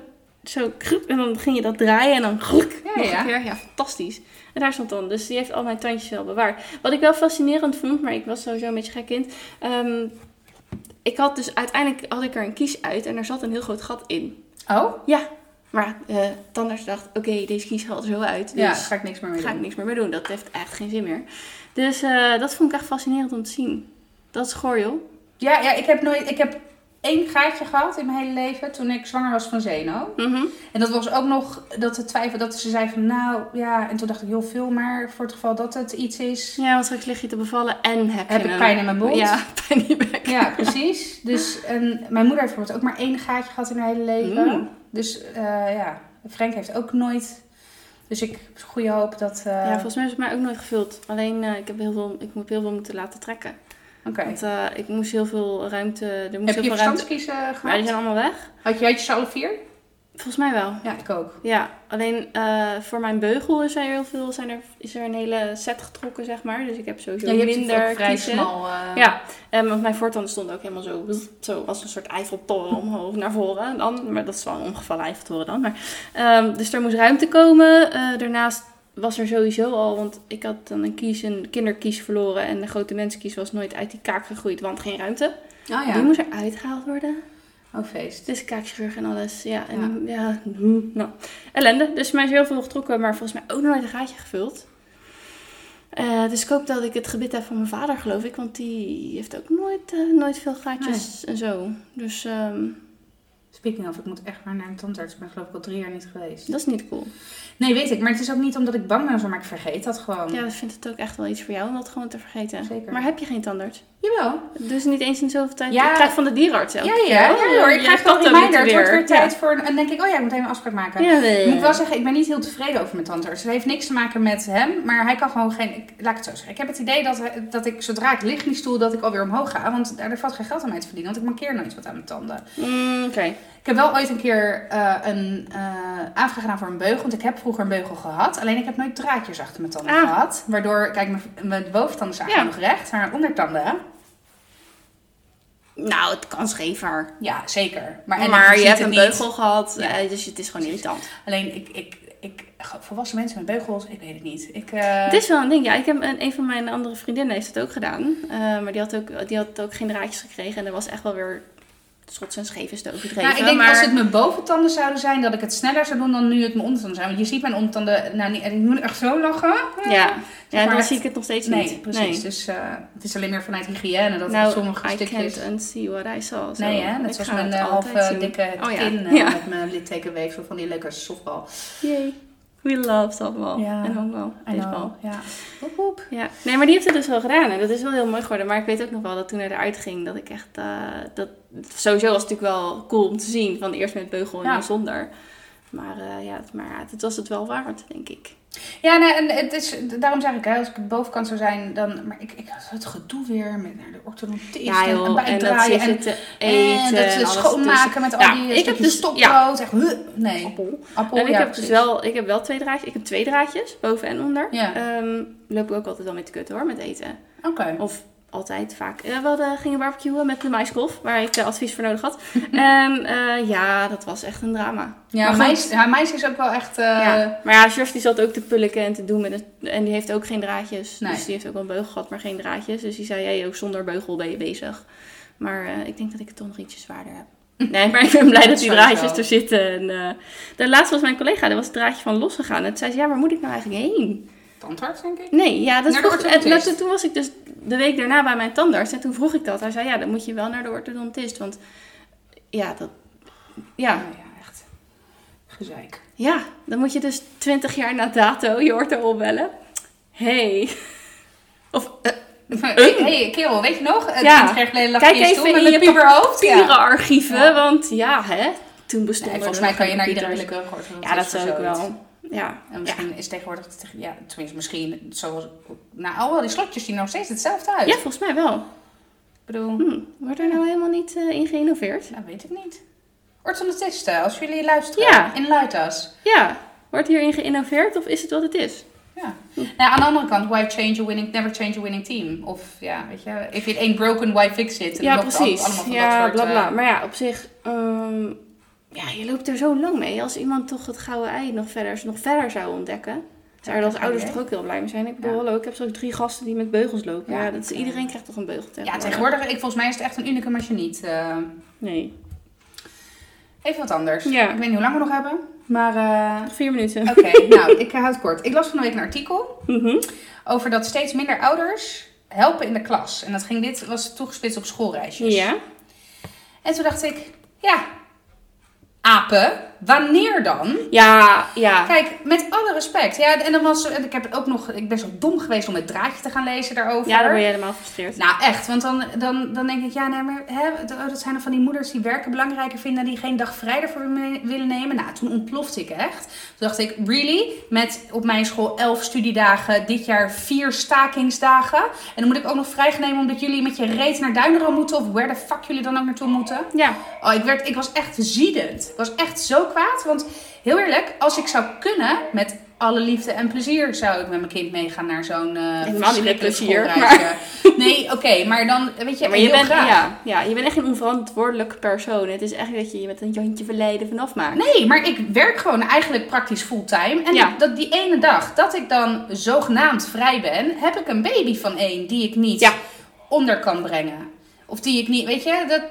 Speaker 2: zo kroep, en dan ging je dat draaien en dan gluk,
Speaker 1: Ja,
Speaker 2: nog
Speaker 1: ja.
Speaker 2: Ja, fantastisch. En daar stond dan. Dus die heeft al mijn tandjes wel bewaard. Wat ik wel fascinerend vond, maar ik was sowieso een beetje gek kind. Ehm, ik had dus uiteindelijk had ik er een kies uit en er zat een heel groot gat in.
Speaker 1: Oh?
Speaker 2: Ja, maar eh tandarts dacht, oké, deze kies gaat er zo uit. Dus
Speaker 1: Ja, ga ik niks meer mee
Speaker 2: ga ik
Speaker 1: doen.
Speaker 2: niks meer mee doen. Dat heeft echt geen zin meer. Dus eh, dat vond ik echt fascinerend om te zien. Dat is goor, joh.
Speaker 1: Ja, ja ik, heb nooit, ik heb één gaatje gehad in mijn hele leven toen ik zwanger was van Zeno.
Speaker 2: Mhm.
Speaker 1: En dat was ook nog dat de twijfel dat ze zei van nou ja. En toen dacht ik joh, veel maar voor het geval dat het iets is.
Speaker 2: Ja, want straks lig je te bevallen en heb,
Speaker 1: Heb
Speaker 2: je
Speaker 1: ik pijn in mijn mond?
Speaker 2: Ja, pijn in bek.
Speaker 1: Ja, precies. Dus en mijn moeder heeft bijvoorbeeld ook maar één gaatje gehad in haar hele leven.
Speaker 2: Mm.
Speaker 1: Dus eh, ja, Frank heeft ook nooit. Dus ik heb goede hoop dat. eh,
Speaker 2: Ja, volgens mij is het mij ook nooit gevuld. Alleen, eh, ik heb heel veel, ik moet heel veel moeten laten trekken. Want eh, ik moest heel veel ruimte, er moest
Speaker 1: Heb
Speaker 2: heel
Speaker 1: je
Speaker 2: ruimte...
Speaker 1: verstandskiezen
Speaker 2: Maar
Speaker 1: gehad?
Speaker 2: die zijn allemaal weg.
Speaker 1: Had je, had je ze alle vier?
Speaker 2: Volgens mij wel.
Speaker 1: Ja, ik ook.
Speaker 2: Ja, alleen eh, voor mijn beugel is er heel veel, zijn er, is er een hele set getrokken, zeg maar. Dus ik heb sowieso
Speaker 1: Ja, je hebt
Speaker 2: minder
Speaker 1: ook vrij smal. eh,
Speaker 2: Ja, en want mijn voortanden stonden ook helemaal zo, zo als een soort Eiffeltoren omhoog naar voren. Dan, maar dat is wel een omgevallen Eiffeltoren dan. Maar, ehm, dus er moest ruimte komen. Daarnaast was er sowieso al, want ik had dan een kies, een kinderkies verloren. En de grote mensenkies was nooit uit die kaak gegroeid, want geen ruimte.
Speaker 1: Oh ja.
Speaker 2: Die moest eruit gehaald worden.
Speaker 1: Oh, feest.
Speaker 2: Dus kaakchirurg en alles. Ja, en ja, nou, ellende. Dus mij is heel veel getrokken, maar volgens mij ook nog nooit een gaatje gevuld. Eh, dus ik hoop dat ik het gebit heb van mijn vader, geloof ik. Want die heeft ook nooit, eh, nooit veel gaatjes en zo. Dus ehm,
Speaker 1: Speaking of, ik moet echt maar naar een tandarts. Ik ben geloof ik al drie jaar niet geweest.
Speaker 2: dat is niet cool.
Speaker 1: Nee, weet ik. Maar het is ook niet omdat ik bang ben maar ik vergeet dat gewoon.
Speaker 2: Ja, ik vind het ook echt wel iets voor jou om dat gewoon te vergeten.
Speaker 1: Zeker.
Speaker 2: Maar heb je geen tandarts?
Speaker 1: Jawel.
Speaker 2: Dus niet eens in zoveel tijd?
Speaker 1: Ja.
Speaker 2: Ik krijg van de dierenarts
Speaker 1: Ja,
Speaker 2: elke
Speaker 1: ja, ja. hoor. Ik krijg
Speaker 2: dat
Speaker 1: reminder. Het wordt weer
Speaker 2: Ja.
Speaker 1: tijd voor... En dan denk ik, oh ja, ik moet even een afspraak maken.
Speaker 2: Ja,
Speaker 1: Ik moet wel zeggen, ik ben niet heel tevreden over mijn tandarts. Het heeft niks te maken met hem, maar hij kan gewoon geen... Ik, laat ik het zo zeggen. Ik heb het idee dat, dat ik, zodra ik lig in die stoel, dat ik alweer omhoog ga. Want er valt geen geld aan mij te verdienen, want ik mankeer nooit wat aan mijn tanden.
Speaker 2: Mm, Oké.
Speaker 1: Ik heb wel ooit een keer eh, een eh, aanvraag gedaan voor een beugel. Want ik heb vroeger een beugel gehad. Alleen ik heb nooit draadjes achter mijn tanden
Speaker 2: Ah.
Speaker 1: gehad. Waardoor, kijk, mijn, mijn boventanden zijn
Speaker 2: Ja.
Speaker 1: nog recht. Maar mijn ondertanden,
Speaker 2: Nou, het kan schever.
Speaker 1: ja, zeker. Maar, en
Speaker 2: maar je hebt een
Speaker 1: niet.
Speaker 2: beugel gehad,
Speaker 1: Ja.
Speaker 2: eh, dus het is gewoon irritant.
Speaker 1: Alleen, ik, ik, ik, volwassen mensen met beugels, ik weet het niet. Ik, eh,
Speaker 2: Het is wel een ding. Ja, ik heb een, een van mijn andere vriendinnen heeft het ook gedaan. Eh, maar die had, ook, die had ook geen draadjes gekregen. En dat was echt wel weer schots en scheef is te overdreven.
Speaker 1: Nou, ik denk
Speaker 2: maar...
Speaker 1: als het mijn boventanden zouden zijn, dat ik het sneller zou doen dan nu het mijn ondertanden zijn. Want je ziet mijn ondertanden, nou, niet, en ik moet echt zo lachen.
Speaker 2: Ja, ja dan
Speaker 1: echt-
Speaker 2: zie ik het nog steeds
Speaker 1: Nee,
Speaker 2: niet.
Speaker 1: precies. Dus eh, het is alleen meer vanuit hygiëne dat
Speaker 2: nou,
Speaker 1: sommige
Speaker 2: I
Speaker 1: stukjes...
Speaker 2: can't unsee what I saw.
Speaker 1: Nee, hè? Net
Speaker 2: Ik
Speaker 1: zoals mijn eh, halve dikke
Speaker 2: Oh, ja.
Speaker 1: kin eh,
Speaker 2: Ja.
Speaker 1: met mijn littekenweefsel van die leuke softbal.
Speaker 2: Yay. We love softball.
Speaker 1: Ja.
Speaker 2: En honkbal. Baseball.
Speaker 1: Ja.
Speaker 2: Ja, nee, maar die heeft het dus wel gedaan. En dat is wel heel mooi geworden. Maar ik weet ook nog wel dat toen hij eruit ging, dat ik echt... eh, dat, sowieso was het natuurlijk wel cool om te zien. Van eerst met beugel en
Speaker 1: Ja.
Speaker 2: dan zonder. Maar eh, ja, het, maar ja, het was het wel waard, denk ik.
Speaker 1: Ja, nee, en het is, daarom zeg ik, hè, als ik de bovenkant zou zijn, dan... Maar ik, ik had het gedoe weer met naar de orthodontist
Speaker 2: Ja
Speaker 1: en,
Speaker 2: joh,
Speaker 1: en
Speaker 2: en dat
Speaker 1: bijdraaien
Speaker 2: zitten
Speaker 1: en,
Speaker 2: te
Speaker 1: en
Speaker 2: eten.
Speaker 1: dat ze
Speaker 2: alles
Speaker 1: schoonmaken met al
Speaker 2: Ja,
Speaker 1: die
Speaker 2: ik
Speaker 1: ik
Speaker 2: heb
Speaker 1: heb
Speaker 2: dus-
Speaker 1: stokbrood. Echt, huh, nee,
Speaker 2: Appel.
Speaker 1: appel,
Speaker 2: En ik
Speaker 1: ja,
Speaker 2: heb dus wel, ik heb wel twee draadjes. Ik heb twee draadjes, boven en onder.
Speaker 1: Ja.
Speaker 2: Ehm, loop ik ook altijd wel mee te kutten hoor, met eten.
Speaker 1: Oké.
Speaker 2: Of altijd vaak. Eh, we hadden, gingen barbecuen met de maiskolf, waar ik eh, advies voor nodig had. en eh, ja, dat was echt een drama.
Speaker 1: Ja,
Speaker 2: Maar goed.
Speaker 1: ja, is ook wel echt...
Speaker 2: ja. Maar ja, Sjors die zat ook te pulken en te doen. Met en die heeft ook geen draadjes.
Speaker 1: Nee.
Speaker 2: Dus die heeft ook wel een beugel gehad, maar geen draadjes. Dus die zei, hey, ook zonder beugel ben je bezig. Maar ik denk dat ik het toch nog ietsje zwaarder heb. Nee, maar ik ben blij dat die draadjes er zitten. En, de laatste was mijn collega, daar was het draadje van losgegaan. En toen zei ze, ja, waar moet ik nou eigenlijk heen?
Speaker 1: Tandarts, denk ik.
Speaker 2: Nee, ja, dat vroeg,
Speaker 1: orthodontist.
Speaker 2: nou, toen, was ik dus de week daarna bij mijn tandarts. En toen vroeg ik dat. Hij zei, ja, dan moet je wel naar de orthodontist. Want ja, dat... Ja,
Speaker 1: Oh, ja, echt. Gezeik.
Speaker 2: ja, dan moet je dus 20 jaar na dato je ortho opbellen. Hey. Of eh,
Speaker 1: Hey, hey, kerel, weet je nog? Eh,
Speaker 2: Ja.
Speaker 1: 20 jaar geleden lag
Speaker 2: Kijk
Speaker 1: je
Speaker 2: even in je
Speaker 1: puberhoofd. Ja.
Speaker 2: archieven,
Speaker 1: Ja.
Speaker 2: want ja, hè, toen bestond
Speaker 1: Nee, volgens mij kan je naar iedere willekeurige orthodontist
Speaker 2: Ja, dat zou ik wel. Ja,
Speaker 1: En
Speaker 2: ja.
Speaker 1: misschien is tegenwoordig, ja, tenminste misschien, zoals, nou, al wel die slotjes zien nog steeds hetzelfde uit.
Speaker 2: ja, volgens mij wel.
Speaker 1: Ik bedoel,
Speaker 2: Hm, wordt er nou helemaal niet eh, in geïnnoveerd?
Speaker 1: nou weet ik niet. Orthodontisten, als jullie luisteren,
Speaker 2: Ja.
Speaker 1: in Luitas.
Speaker 2: Ja, wordt hierin geïnnoveerd of is het wat het is?
Speaker 1: Ja. Nou, aan de andere kant, why change a winning, never change a winning team. Of ja, weet je, if it ain't broken, why fix it? En
Speaker 2: Ja, precies.
Speaker 1: Allemaal van
Speaker 2: Ja,
Speaker 1: dat soort,
Speaker 2: bla bla.
Speaker 1: eh,
Speaker 2: Maar ja, op zich, ehm, ja, je loopt er zo lang mee. Als iemand toch het gouden ei nog verder, nog verder zou ontdekken, zouden als ouders toch ook heel blij mee zijn. Ik bedoel,
Speaker 1: Ja.
Speaker 2: hallo, ik heb straks drie gasten die met beugels lopen.
Speaker 1: Ja,
Speaker 2: Ja, dat is,
Speaker 1: eh,
Speaker 2: iedereen krijgt toch een beugel
Speaker 1: ja,
Speaker 2: tegenwoordig?
Speaker 1: ik, volgens mij is het echt een unicum als je niet. eh,
Speaker 2: Nee.
Speaker 1: even wat anders.
Speaker 2: Ja.
Speaker 1: Ik weet niet hoe lang we nog hebben, maar... eh,
Speaker 2: Nog vier minuten.
Speaker 1: Oké, nou, ik houd het kort. Ik las van de week een artikel
Speaker 2: Mhm.
Speaker 1: over dat steeds minder ouders helpen in de klas. En dat ging, dit was toegespitst op schoolreisjes.
Speaker 2: Ja.
Speaker 1: En toen dacht ik, ja, apen, wanneer dan?
Speaker 2: Ja, ja.
Speaker 1: Kijk, met alle respect. Ja, en dan was, en ik heb ook nog, ik ben zo dom geweest om het draadje te gaan lezen daarover.
Speaker 2: Ja, dan ben je helemaal gefrustreerd.
Speaker 1: Nou, echt. Want dan, dan, dan denk ik, ja, nee, maar hè, dat dat zijn er van die moeders die werken belangrijker vinden, die geen dag vrij ervoor me- willen nemen. Nou, toen ontplofte ik echt. Toen dacht ik, really? Met op mijn school elf studiedagen, dit jaar vier stakingsdagen. En dan moet ik ook nog vrijgenemen omdat jullie met je reet naar Duinero moeten, of where the fuck jullie dan ook naartoe moeten.
Speaker 2: Ja.
Speaker 1: Oh, ik, werd, ik was echt ziedend. Ik was echt zo kwaad. Want heel eerlijk, als ik zou kunnen, met alle liefde en plezier, zou ik met mijn kind meegaan naar zo'n eh
Speaker 2: Helemaal niet met plezier,
Speaker 1: schoolreisje. Nee, oké, maar dan, weet je,
Speaker 2: Ja, maar je bent,
Speaker 1: graag.
Speaker 2: ja, ja, je bent echt een onverantwoordelijk persoon. Het is echt dat je je met een jantje verleden vanaf maakt.
Speaker 1: Nee, maar ik werk gewoon eigenlijk praktisch fulltime. En
Speaker 2: Ja.
Speaker 1: dat, die ene dag dat ik dan zogenaamd vrij ben, heb ik een baby van één die ik niet
Speaker 2: Ja.
Speaker 1: onder kan brengen. Of die ik niet, weet je, dat,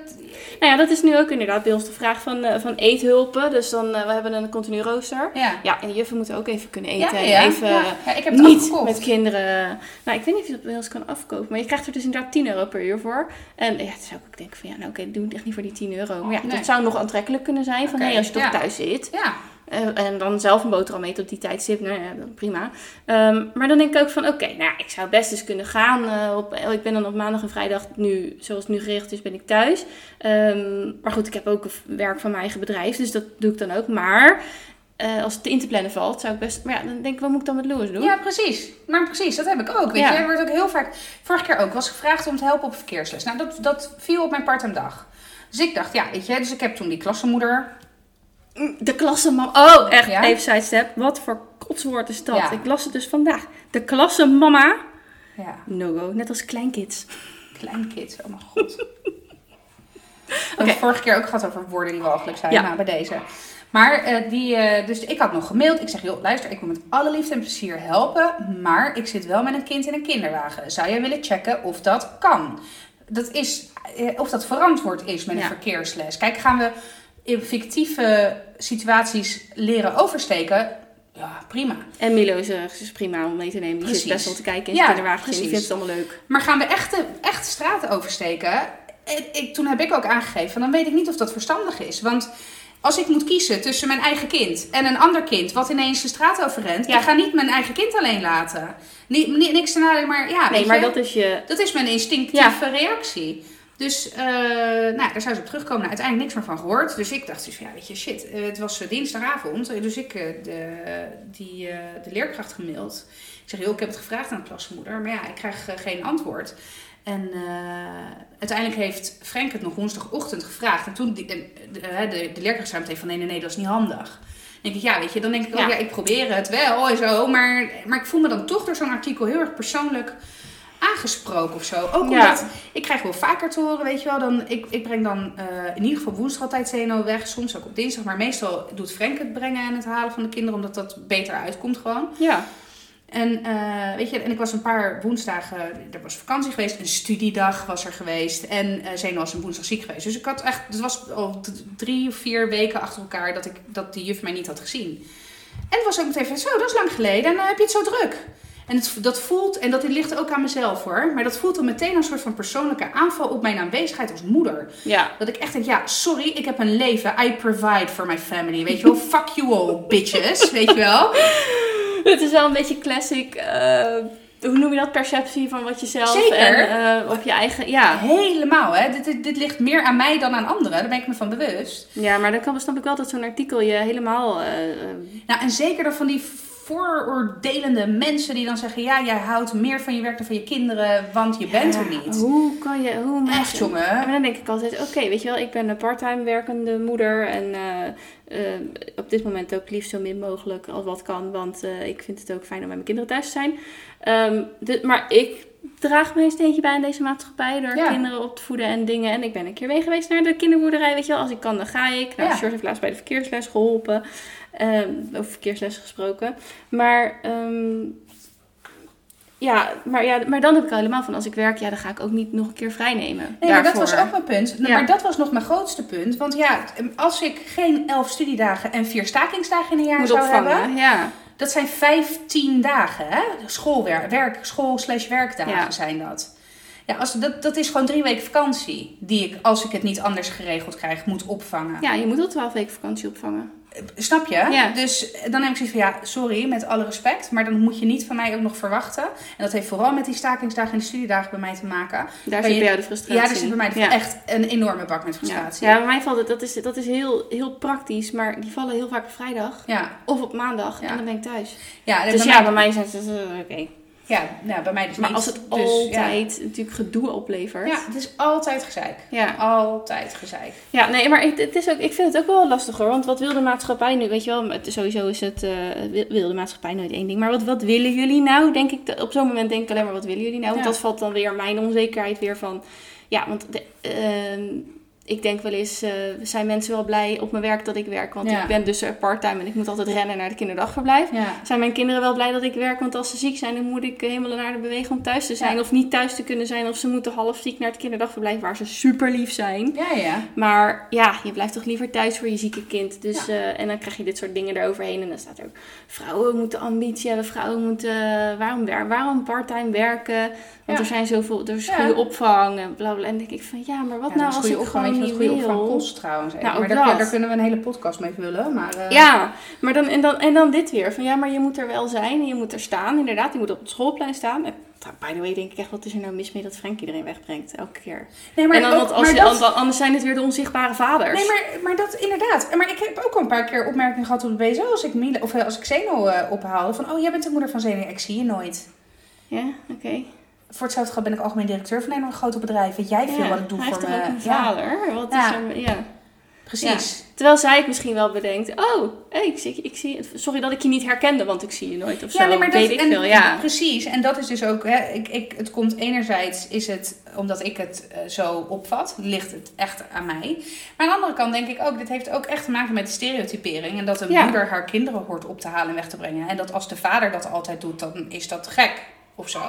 Speaker 2: Nou ja, dat is nu ook inderdaad bij ons de vraag van, eh, van eethulpen. Dus dan, eh, we hebben een continu rooster.
Speaker 1: ja.
Speaker 2: Ja, en de juffen moeten ook even kunnen
Speaker 1: Ja,
Speaker 2: eten.
Speaker 1: ja,
Speaker 2: en even
Speaker 1: ja. Ja, ik heb het
Speaker 2: niet
Speaker 1: afgekocht.
Speaker 2: met kinderen. Nou, ik weet niet of je dat bij ons kan afkopen. Maar je krijgt er dus inderdaad 10 euro per uur voor. En ja, toen zou ik ook denken van ja, nou oké, doe het echt niet voor die 10 euro. Maar ja,
Speaker 1: Nee.
Speaker 2: dat zou nog aantrekkelijk kunnen zijn. Van hé, als je toch
Speaker 1: ja.
Speaker 2: thuis zit.
Speaker 1: Ja,
Speaker 2: en dan zelf een boterham eten op die tijdstip. Nou ja, prima. Ehm, maar dan denk ik ook van oké, nou ja, ik zou best eens kunnen gaan. eh, op, ik ben dan op maandag en vrijdag nu, zoals het nu geregeld is, ben ik thuis. Ehm, maar goed, ik heb ook werk van mijn eigen bedrijf. Dus dat doe ik dan ook. Maar eh, als het in te plannen valt, zou ik best... Maar ja, dan denk ik, wat moet ik dan met Louis doen?
Speaker 1: Ja, precies. Maar precies, dat heb ik ook. Weet
Speaker 2: Ja.
Speaker 1: je, er wordt ook heel vaak. Vorige keer ook was gevraagd om te helpen op verkeersles. Nou, dat, dat viel op mijn part-time dag. Dus ik dacht, ja, weet je, dus ik heb toen die klassenmoeder.
Speaker 2: De klassenmama. Oh, echt.
Speaker 1: Ja?
Speaker 2: Even sidestep. Wat voor kotswoord is dat?
Speaker 1: Ja.
Speaker 2: Ik las het dus vandaag. De klassenmama.
Speaker 1: Ja,
Speaker 2: No go. Net als kleinkids.
Speaker 1: kleinkids, oh mijn god.
Speaker 2: Oké.
Speaker 1: het vorige keer ook gehad over woorden die walgelijk zijn,
Speaker 2: Ja.
Speaker 1: nou, bij deze. Maar eh, die, eh, dus ik had nog gemaild. Ik zeg, joh, luister, ik wil met alle liefde en plezier helpen. Maar ik zit wel met een kind in een kinderwagen. Zou jij willen checken of dat kan? Dat is, eh, of dat verantwoord is met een
Speaker 2: Ja.
Speaker 1: verkeersles. Kijk, gaan we in fictieve situaties leren oversteken? Ja, prima.
Speaker 2: En Milo is, eh, prima om mee te nemen. Die
Speaker 1: Precies.
Speaker 2: zit best wel te kijken in
Speaker 1: Ja,
Speaker 2: zijn kinderwagentje. Die vindt het allemaal leuk.
Speaker 1: Maar gaan we echt de, echt straten oversteken? En ik, toen heb ik ook aangegeven, dan weet ik niet of dat verstandig is. Want als ik moet kiezen tussen mijn eigen kind en een ander kind wat ineens de straat overrent,
Speaker 2: Ja.
Speaker 1: ik ga niet mijn eigen kind alleen laten. Niet, niks te nadelen, maar ja,
Speaker 2: Nee, maar
Speaker 1: je,
Speaker 2: dat is je...
Speaker 1: dat is mijn instinctieve reactie. Dus eh, nou, daar zou ze op terugkomen. Nou, uiteindelijk niks meer van gehoord. Dus ik dacht dus ja, weet je, shit. eh, het was eh, dinsdagavond. Dus ik de, die, de leerkracht gemaild. Ik zeg, joh, ik heb het gevraagd aan de klasmoeder. Maar ja, ik krijg geen antwoord. En uiteindelijk heeft Frank het nog woensdagochtend gevraagd. En toen, die, de, de, de leerkracht zei meteen van, nee, nee, nee, dat is niet handig. Dan denk ik, ja, weet je, dan denk ik ook,
Speaker 2: Ja.
Speaker 1: ja, ik probeer het wel en zo. Maar, maar ik voel me dan toch door zo'n artikel heel erg persoonlijk aangesproken of zo. Ook
Speaker 2: Ja.
Speaker 1: omdat ik krijg wel vaker te horen, weet je wel. Dan, ik, ik breng dan eh, in ieder geval woensdag altijd Zeno weg. Soms ook op dinsdag. Maar meestal doet Frank het brengen en het halen van de kinderen. Omdat dat beter uitkomt gewoon.
Speaker 2: Ja.
Speaker 1: En eh, weet je, en ik was een paar woensdagen, er was vakantie geweest, een studiedag was er geweest en eh Zeno was een woensdag ziek geweest. Dus ik had echt, het was al drie of vier weken achter elkaar dat, ik, dat die juf mij niet had gezien. En het was ook meteen van, zo, dat is lang geleden en dan heb je het zo druk. En het, dat voelt, en dat ligt ook aan mezelf hoor, maar dat voelt dan meteen een soort van persoonlijke aanval op mijn aanwezigheid als moeder.
Speaker 2: Ja.
Speaker 1: Dat ik echt denk, ja, sorry, ik heb een leven, I provide for my family, weet je wel. Fuck you all, bitches, weet je wel.
Speaker 2: Het is wel een beetje classic... eh, hoe noem je dat? Perceptie van wat je zelf
Speaker 1: Zeker.
Speaker 2: en eh, op je eigen... Ja.
Speaker 1: Helemaal, hè. Dit, dit, dit ligt meer aan mij dan aan anderen. Daar ben ik me van bewust.
Speaker 2: ja, maar dan kan, snap ik wel dat zo'n artikel je helemaal... eh,
Speaker 1: Nou, en zeker dan van die vooroordelende mensen die dan zeggen... Ja, jij houdt meer van je werk dan van je kinderen, want je bent er niet.
Speaker 2: Hoe kan je... Hoe mensen-
Speaker 1: Echt, jongen.
Speaker 2: Maar dan denk ik altijd, oké, weet je wel, ik ben een parttime werkende moeder en eh, eh, op dit moment ook liefst zo min mogelijk als wat kan, want eh, ik vind het ook fijn om met mijn kinderen thuis te zijn. Ehm, dit- maar ik draag mijn steentje bij in deze maatschappij door
Speaker 1: Ja.
Speaker 2: kinderen op te voeden en dingen. En ik ben een keer mee geweest naar de kinderboerderij, weet je wel, als ik kan dan ga ik. Nou,
Speaker 1: Ja.
Speaker 2: George heeft laatst bij de verkeersles geholpen, ehm, over verkeersles gesproken. Maar... ehm, ja, maar, ja, maar dan heb ik er helemaal van, als ik werk, ja, dan ga ik ook niet nog een keer vrij nemen.
Speaker 1: Nee, maar dat
Speaker 2: daarvoor.
Speaker 1: was ook mijn punt.
Speaker 2: Ja.
Speaker 1: Maar dat was nog mijn grootste punt. Want ja, als ik geen elf studiedagen en vier stakingsdagen in een jaar
Speaker 2: moet
Speaker 1: zou
Speaker 2: opvangen.
Speaker 1: hebben...
Speaker 2: Ja.
Speaker 1: Dat zijn 15 dagen, hè? Schoolwerk, werk, school slash werkdagen
Speaker 2: Ja.
Speaker 1: zijn dat. Ja, als, dat, dat is gewoon drie weken vakantie. Die ik, als ik het niet anders geregeld krijg, moet opvangen.
Speaker 2: ja, je moet al 12 weken vakantie opvangen.
Speaker 1: Snap je?
Speaker 2: Ja.
Speaker 1: Dus dan heb ik zoiets van, ja, sorry, met alle respect. Maar dan moet je niet van mij ook nog verwachten. En dat heeft vooral met die stakingsdagen en die studiedagen bij mij te maken.
Speaker 2: Daar zit bij jou de frustratie.
Speaker 1: Ja, er zit bij mij
Speaker 2: ja.
Speaker 1: echt een enorme bak met
Speaker 2: Ja.
Speaker 1: frustratie.
Speaker 2: ja, bij mij valt het, dat is, dat is heel, heel praktisch, maar die vallen heel vaak op vrijdag
Speaker 1: Ja,
Speaker 2: of op maandag
Speaker 1: Ja.
Speaker 2: en dan ben ik thuis.
Speaker 1: ja,
Speaker 2: Dus
Speaker 1: bij
Speaker 2: ja,
Speaker 1: mij,
Speaker 2: bij mij zijn het, eh, oké.
Speaker 1: Ja, nou, bij mij dus
Speaker 2: Maar
Speaker 1: niet.
Speaker 2: als het
Speaker 1: Dus, ja.
Speaker 2: altijd natuurlijk gedoe oplevert.
Speaker 1: Ja, het is altijd gezeik.
Speaker 2: Ja.
Speaker 1: Altijd gezeik.
Speaker 2: Ja, nee, maar ik, het is ook, ik vind het ook wel lastig hoor. Want wat wil de maatschappij nu? Weet je wel, sowieso is het, eh, wil- de maatschappij nooit één ding. Maar wat, wat willen jullie nou? Denk ik, op zo'n moment denk ik alleen maar, wat willen jullie nou? Want
Speaker 1: Ja.
Speaker 2: dat valt dan weer mijn onzekerheid weer van... Ja, want de, ehm, ik denk wel eens, eh, zijn mensen wel blij op mijn werk dat ik werk? Want
Speaker 1: Ja.
Speaker 2: ik ben dus eh, parttime en ik moet altijd rennen naar de kinderdagverblijf.
Speaker 1: Ja.
Speaker 2: Zijn mijn kinderen wel blij dat ik werk? Want als ze ziek zijn, dan moet ik helemaal naar de bewegen om thuis te zijn.
Speaker 1: Ja.
Speaker 2: Of niet thuis te kunnen zijn. Of ze moeten half ziek naar het kinderdagverblijf waar ze super lief zijn.
Speaker 1: Ja, ja.
Speaker 2: Maar ja, je blijft toch liever thuis voor je zieke kind. Dus, eh, en dan krijg je dit soort dingen eroverheen. En dan staat er ook, vrouwen moeten ambitie hebben. Vrouwen moeten, waarom, waarom parttime werken? Want er zijn zoveel, er is goede opvang en bla bla. En denk ik van, ja, maar wat nou als ik
Speaker 1: opvang,
Speaker 2: gewoon
Speaker 1: je
Speaker 2: niet
Speaker 1: opvang kost trouwens. even.
Speaker 2: Nou,
Speaker 1: maar daar, daar kunnen we een hele podcast mee vullen. Maar, eh,
Speaker 2: Ja, maar dan, en, dan, en dan dit weer. Van ja, maar je moet er wel zijn en je moet er staan. Inderdaad, je moet op het schoolplein staan. En by the way denk ik echt, wat is er nou mis mee dat Frank iedereen wegbrengt? Elke keer.
Speaker 1: Nee, maar
Speaker 2: en dan,
Speaker 1: ook-
Speaker 2: want als
Speaker 1: maar
Speaker 2: je,
Speaker 1: dat-
Speaker 2: dan- anders zijn het weer de onzichtbare vaders.
Speaker 1: Nee, maar, maar dat inderdaad. Maar ik heb ook al een paar keer opmerkingen gehad op de BSO als ik, Miele, of, eh, als ik Zeno eh, ophaalde. Van, oh, jij bent de moeder van Zeno. Ik zie je nooit.
Speaker 2: Ja, oké.
Speaker 1: Voor hetzelfde geld ben ik algemeen directeur van een of grote bedrijf. Weet jij veel
Speaker 2: Ja,
Speaker 1: wat ik doe
Speaker 2: hij
Speaker 1: voor
Speaker 2: toch ook een
Speaker 1: Ja,
Speaker 2: vader? Wat
Speaker 1: Ja.
Speaker 2: is er, ja.
Speaker 1: precies.
Speaker 2: Terwijl zij het misschien wel bedenkt. Oh, hey, ik, zie, ik zie het. Sorry dat ik je niet herkende, want ik zie je nooit of zo.
Speaker 1: Ja, nee, maar dat,
Speaker 2: weet ik
Speaker 1: en,
Speaker 2: veel. Ja.
Speaker 1: precies. En dat is dus ook, hè, ik, ik, het komt enerzijds, is het omdat ik het eh, zo opvat, ligt het echt aan mij. Maar aan de andere kant denk ik ook, dit heeft ook echt te maken met de stereotypering. En dat een moeder haar kinderen hoort op te halen en weg te brengen. En dat als de vader dat altijd doet, dan is dat gek of zo.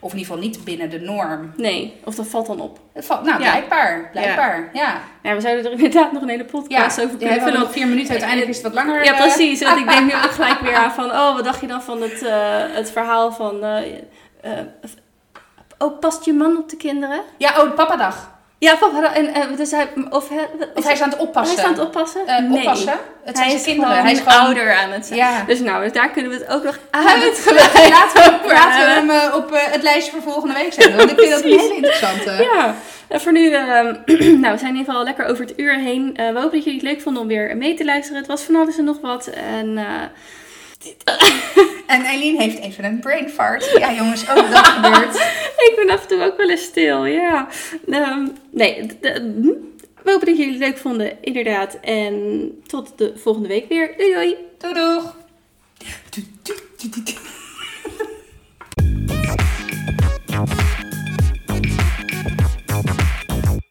Speaker 1: Of in ieder geval niet binnen de norm.
Speaker 2: Nee, of dat valt dan op.
Speaker 1: Het valt, nou,
Speaker 2: Ja.
Speaker 1: blijkbaar. Blijkbaar, ja.
Speaker 2: Ja, we zouden er inderdaad nog een hele
Speaker 1: Ja,
Speaker 2: podcast over kunnen
Speaker 1: hebben
Speaker 2: vullen.
Speaker 1: nog vier minuten, uiteindelijk is het wat langer.
Speaker 2: Ja,
Speaker 1: eh,
Speaker 2: precies. Want ik denk nu ook gelijk weer aan van... Oh, wat dacht je dan van het, eh, het verhaal van... eh, oh, past je man op de kinderen?
Speaker 1: Ja, oh, papadag.
Speaker 2: Ja, papa. En, dus hij, of, hij,
Speaker 1: Of hij is aan het oppassen.
Speaker 2: Hij is aan het oppassen?
Speaker 1: Eh,
Speaker 2: nee.
Speaker 1: oppassen. Het
Speaker 2: hij
Speaker 1: zijn
Speaker 2: is
Speaker 1: zijn kinderen. Hij is gewoon
Speaker 2: ouder aan het zijn.
Speaker 1: Ja.
Speaker 2: Dus nou, dus daar kunnen we het ook nog
Speaker 1: Laten
Speaker 2: uitgebreid
Speaker 1: we, laten we, laten we hem eh, op eh, het lijstje voor volgende week zetten. Want ik vind dat een hele interessante.
Speaker 2: Ja, en voor nu, ehm, nou, we zijn in ieder geval lekker over het uur heen. We hopen dat jullie het leuk vonden om weer mee te luisteren. Het was van alles en nog wat. En
Speaker 1: en Eileen heeft even een brain fart. Ja, jongens, oh, ook dat gebeurt.
Speaker 2: ik ben af en toe ook wel eens stil, ja. Ehm, nee, hm? we hopen dat jullie het leuk vonden, inderdaad. En tot de volgende week weer. Doei doei.
Speaker 1: Doei doeg.